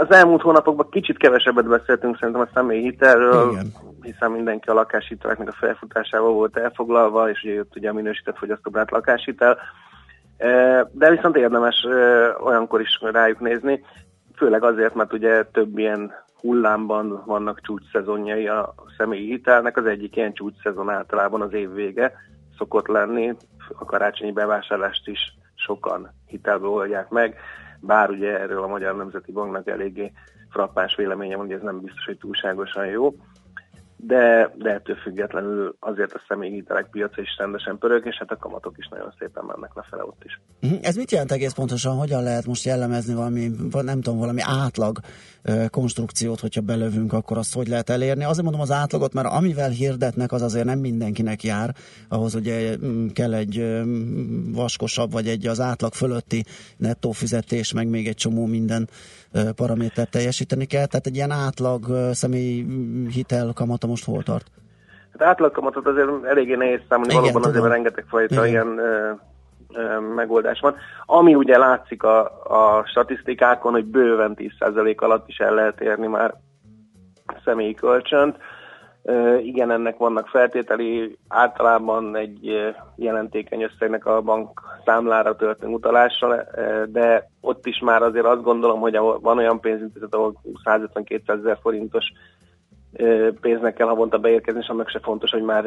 Az elmúlt hónapokban kicsit kevesebbet beszéltünk szerintem a személyi hitelről, Igen. hiszen mindenki a lakáshiteleknek a felfutásával volt elfoglalva, és ugye jött ugye a minősített fogyasztóbrát lakáshitel. De viszont érdemes olyankor is rájuk nézni, főleg azért, mert ugye több ilyen hullámban vannak csúcsszezonjai a személyi hitelnek. Az egyik ilyen csúcsszezon általában az év vége szokott lenni. A karácsonyi bevásárlást is sokan hitelbe oldják meg, bár ugye erről a Magyar Nemzeti Banknak eléggé frappáns véleménye van, hogy ez nem biztos, hogy túlságosan jó de, de ettől függetlenül azért a személyi hitelek piaca is rendesen pörög, és hát a kamatok is nagyon szépen mennek lefele ott is. Mhm. Ez mit jelent egész pontosan? Hogyan lehet most jellemezni valami, nem tudom, valami átlag konstrukciót, hogyha belövünk, akkor azt hogy lehet elérni? Azért mondom az átlagot, mert amivel hirdetnek, az azért nem mindenkinek jár. Ahhoz ugye mm, kell egy vaskosabb, vagy egy az átlag fölötti nettó fizetés, meg még egy csomó minden paramétert teljesíteni kell. Tehát egy ilyen átlag személyi hitel kamata most hol tart? Hát átlagkamatot azért eléggé nehéz számolni, Igen, valóban tudom. azért rengeteg fajta Igen. ilyen megoldás van. Ami ugye látszik a, a statisztikákon, hogy bőven 10% alatt is el lehet érni már személyi kölcsönt. Igen, ennek vannak feltételi, általában egy jelentékeny összegnek a bank számlára történő utalással, de ott is már azért azt gondolom, hogy van olyan pénzintézet, ahol 150-200 ezer forintos pénznek kell havonta beérkezni, és annak se fontos, hogy már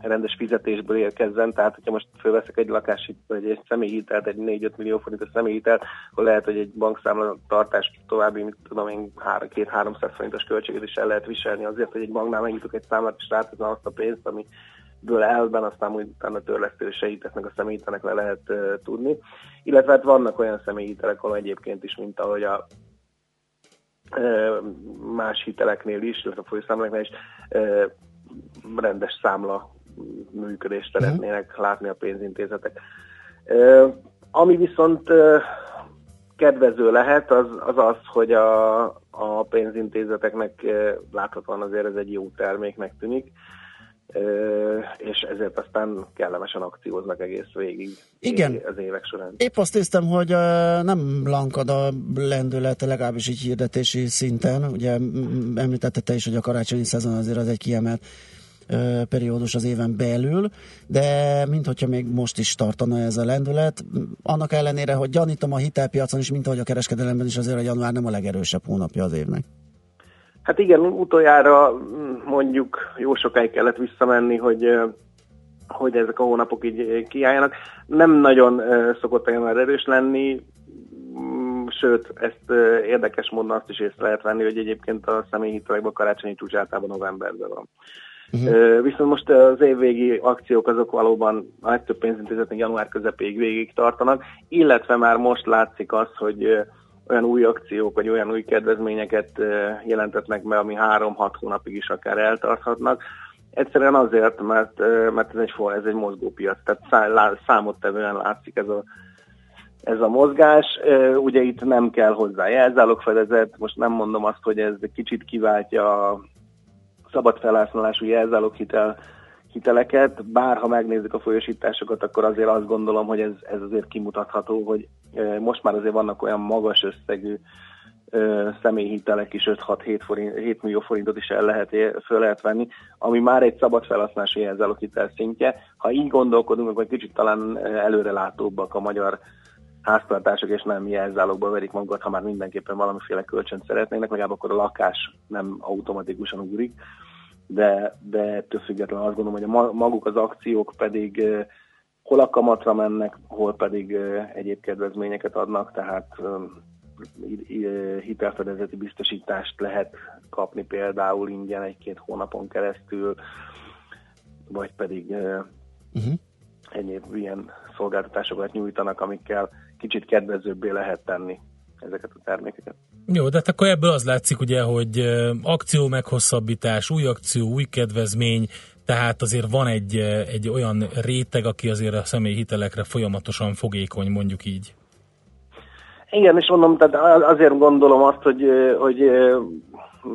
rendes fizetésből érkezzen. Tehát, hogyha most fölveszek egy lakási, vagy egy személyhitelt, egy 4-5 millió forintos személyhitelt, akkor lehet, hogy egy bankszámla tartás további, mit tudom én, 2-300 forintos költséget is el lehet viselni azért, hogy egy banknál megnyitok egy számlát, és ráteszem azt a pénzt, ami ből elben, aztán úgy utána törlesztő segítetnek a személyhitelnek le lehet uh, tudni. Illetve hát vannak olyan személyhitelek, ahol egyébként is, mint ahogy a más hiteleknél is, illetve a folyószámláknál is rendes számla működést mhm. szeretnének látni a pénzintézetek. Ami viszont kedvező lehet, az az, az hogy a, a pénzintézeteknek láthatóan azért ez egy jó terméknek tűnik, és ezért aztán kellemesen akcióznak egész végig Igen. az évek során. Épp azt néztem, hogy nem lankad a lendület, legalábbis így hirdetési szinten. Ugye említette te is, hogy a karácsonyi szezon azért az egy kiemelt periódus az éven belül, de minthogyha még most is tartana ez a lendület, annak ellenére, hogy gyanítom a hitelpiacon is, mint ahogy a kereskedelemben is azért a január nem a legerősebb hónapja az évnek. Hát igen, utoljára mm, mondjuk jó sokáig kellett visszamenni, hogy hogy ezek a hónapok így kiálljanak. Nem nagyon szokott olyan erős lenni, mm, sőt, ezt érdekes módon azt is észre lehet venni, hogy egyébként a személyhitelekben a karácsonyi csúcs általában novemberben van. Uh-huh. Viszont most az évvégi akciók azok valóban a legtöbb pénzintézetnek január közepéig végig tartanak, illetve már most látszik az, hogy olyan új akciók, vagy olyan új kedvezményeket jelentetnek be, ami három-hat hónapig is akár eltarthatnak. Egyszerűen azért, mert, mert ez egy, ez egy mozgópiac, tehát számottevően látszik ez a, ez a mozgás. Ugye itt nem kell hozzá jelzálogfedezet, most nem mondom azt, hogy ez kicsit kiváltja a szabad felhasználású jelzáloghitel hiteleket, bár ha megnézzük a folyosításokat, akkor azért azt gondolom, hogy ez, ez azért kimutatható, hogy most már azért vannak olyan magas összegű személyhitelek is 5-6-7 forint, 7 millió forintot is el lehet, föl lehet venni, ami már egy szabad felhasználási jelzáloghitel szintje. Ha így gondolkodunk, akkor kicsit talán előrelátóbbak a magyar háztartások, és nem jelzálogba verik magukat, ha már mindenképpen valamiféle kölcsönt szeretnének, legalább akkor a lakás nem automatikusan ugrik de, de ettől függetlenül azt gondolom, hogy a maguk az akciók pedig hol a kamatra mennek, hol pedig egyéb kedvezményeket adnak, tehát hitelfedezeti biztosítást lehet kapni például ingyen egy-két hónapon keresztül, vagy pedig uh-huh. egyéb ilyen szolgáltatásokat nyújtanak, amikkel kicsit kedvezőbbé lehet tenni ezeket a termékeket. Jó, de hát akkor ebből az látszik ugye, hogy akció meghosszabbítás, új akció, új kedvezmény, tehát azért van egy, egy olyan réteg, aki azért a személyi hitelekre folyamatosan fogékony, mondjuk így. Igen, és mondom, tehát azért gondolom azt, hogy, hogy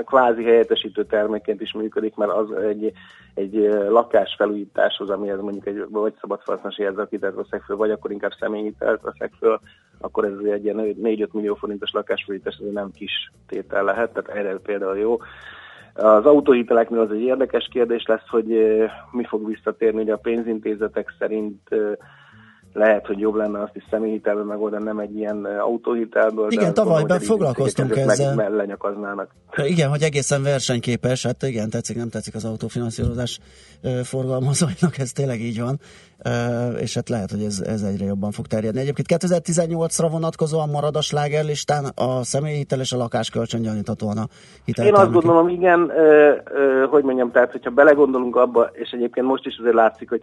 kvázi helyettesítő termékként is működik, mert az egy, egy lakásfelújításhoz, amihez mondjuk egy vagy szabad felhasználási jelzőkitelt veszek föl, vagy akkor inkább személyhitelt veszek föl, akkor ez egy ilyen 4-5 millió forintos lakásfelújítás, ez nem kis tétel lehet, tehát erre például jó. Az autóhiteleknél az egy érdekes kérdés lesz, hogy mi fog visszatérni, hogy a pénzintézetek szerint lehet, hogy jobb lenne azt is személyhitelből megoldani, nem egy ilyen autóhitelből. Igen, tavaly be foglalkoztunk ezzel. Meg, lenyakaznának. Igen, hogy egészen versenyképes, hát igen, tetszik, nem tetszik az autófinanszírozás forgalmazóinak, ez tényleg így van, és hát lehet, hogy ez, ez egyre jobban fog terjedni. Egyébként 2018-ra vonatkozóan marad a slágerlistán a személyhitel és a lakáskölcsön gyaníthatóan a hitel. Én azt gondolom, igen, hogy mondjam, tehát hogyha belegondolunk abba, és egyébként most is azért látszik, hogy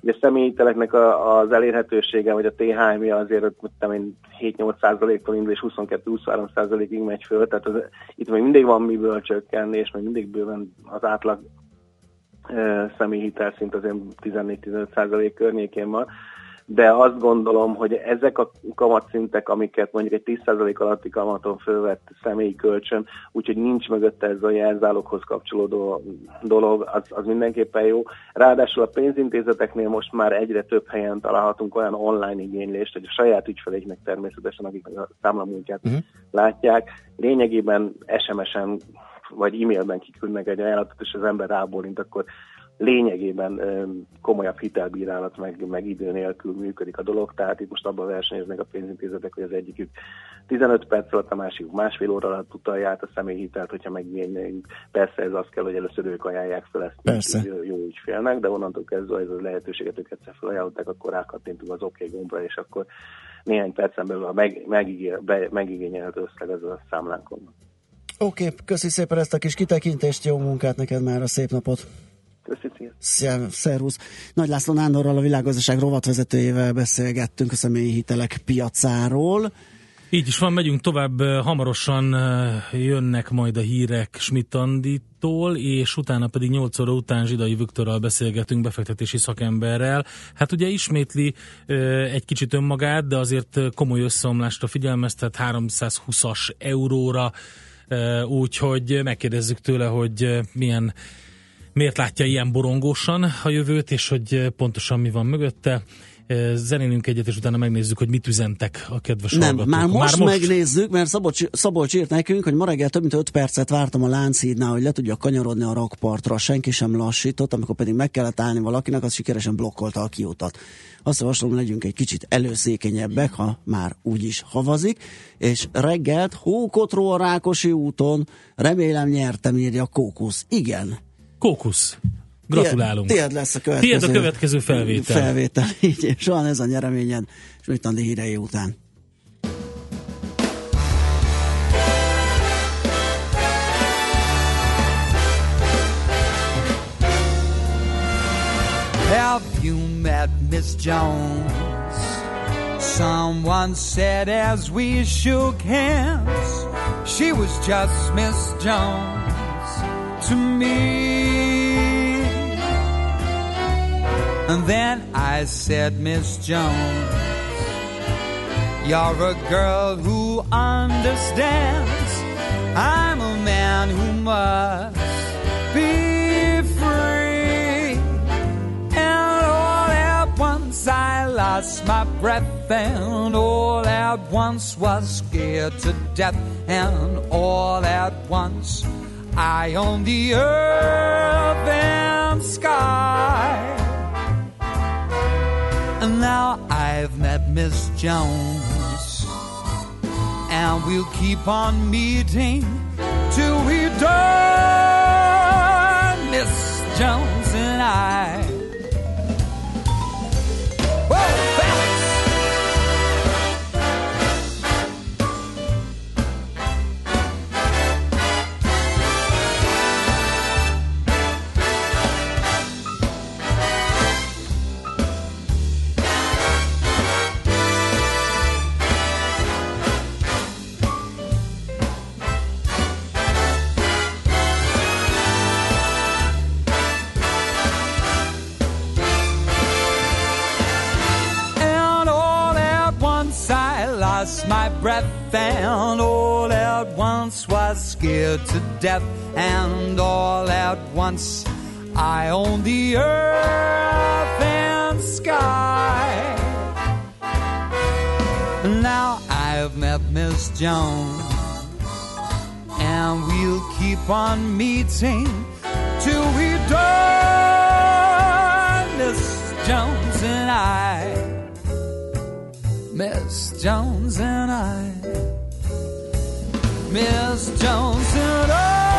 Ugye a személyteleknek a, az elérhetősége, vagy a THM-ja azért én 7-8 százaléktól indul, és 22-23 százalékig megy föl, tehát az, itt még mindig van miből csökkenni, és még mindig bőven az átlag személyhitel szint azért 14-15 százalék környékén van de azt gondolom, hogy ezek a kamatszintek, amiket mondjuk egy 10% alatti kamaton fölvett személyi kölcsön, úgyhogy nincs mögötte ez a jelzáloghoz kapcsolódó dolog, az, az mindenképpen jó. Ráadásul a pénzintézeteknél most már egyre több helyen találhatunk olyan online igénylést, hogy a saját ügyfeleiknek természetesen, akik a számlamúltját uh-huh. látják, lényegében SMS-en vagy e-mailben kiküldnek egy ajánlatot, és az ember rábólint, akkor lényegében komolyabb hitelbírálat, meg, meg idő nélkül működik a dolog, tehát itt most abban versenyeznek a pénzintézetek, hogy az egyikük 15 perc alatt, a másik másfél óra alatt utalja át a személyhitelt, hogyha megnyerjük. Persze ez az kell, hogy először ők ajánlják fel ezt Persze. jó, jó ügyfélnek, de onnantól kezdve ez a lehetőséget ők egyszer felajánlották, akkor rákattintunk az OK gombra, és akkor néhány percen belül a meg, megigényelt összeg ez a számlánkon. Oké, okay, köszi szépen ezt a kis kitekintést, jó munkát neked már a szép napot! Köszönöm. Szervusz. Nagy László Nándorral, a világgazdaság rovatvezetőjével beszélgettünk a személyi hitelek piacáról. Így is van, megyünk tovább, hamarosan jönnek majd a hírek Schmidt-Anditól, és utána pedig 8 óra után Zsidai Viktorral beszélgetünk befektetési szakemberrel. Hát ugye ismétli egy kicsit önmagát, de azért komoly összeomlásra figyelmeztet 320-as euróra, úgyhogy megkérdezzük tőle, hogy milyen miért látja ilyen borongósan a jövőt, és hogy pontosan mi van mögötte. Zenélünk egyet, és utána megnézzük, hogy mit üzentek a kedves Nem, hallgatók. már most, már most megnézzük, mert Szabolcs, Szabolcs írt nekünk, hogy ma reggel több mint 5 percet vártam a Lánchídnál, hogy le tudja kanyarodni a rakpartra, senki sem lassított, amikor pedig meg kellett állni valakinek, az sikeresen blokkolta a kiutat. Azt javaslom, legyünk egy kicsit előszékenyebbek, ha már úgyis havazik, és reggelt Hókotró a Rákosi úton, remélem nyertem, írja Kókusz. Igen, Kókusz. Gratulálunk. Tied lesz a következő, a következő felvétel. Felvétel, így, és van ez a nyereményed, és mit Andi hírei után. Have you met Miss Jones? Someone said as we shook hands, she was just Miss Jones. To me. And then I said, Miss Jones, you're a girl who understands. I'm a man who must be free. And all at once I lost my breath, and all at once was scared to death, and all at once I own the earth and sky. And now I've met Miss Jones, and we'll keep on meeting till we die. Breath, and all at once was scared to death, and all at once I own the earth and sky. Now I've met Miss Jones, and we'll keep on meeting till we die, Miss Jones and I. Miss Jones and I. Miss Jones and I.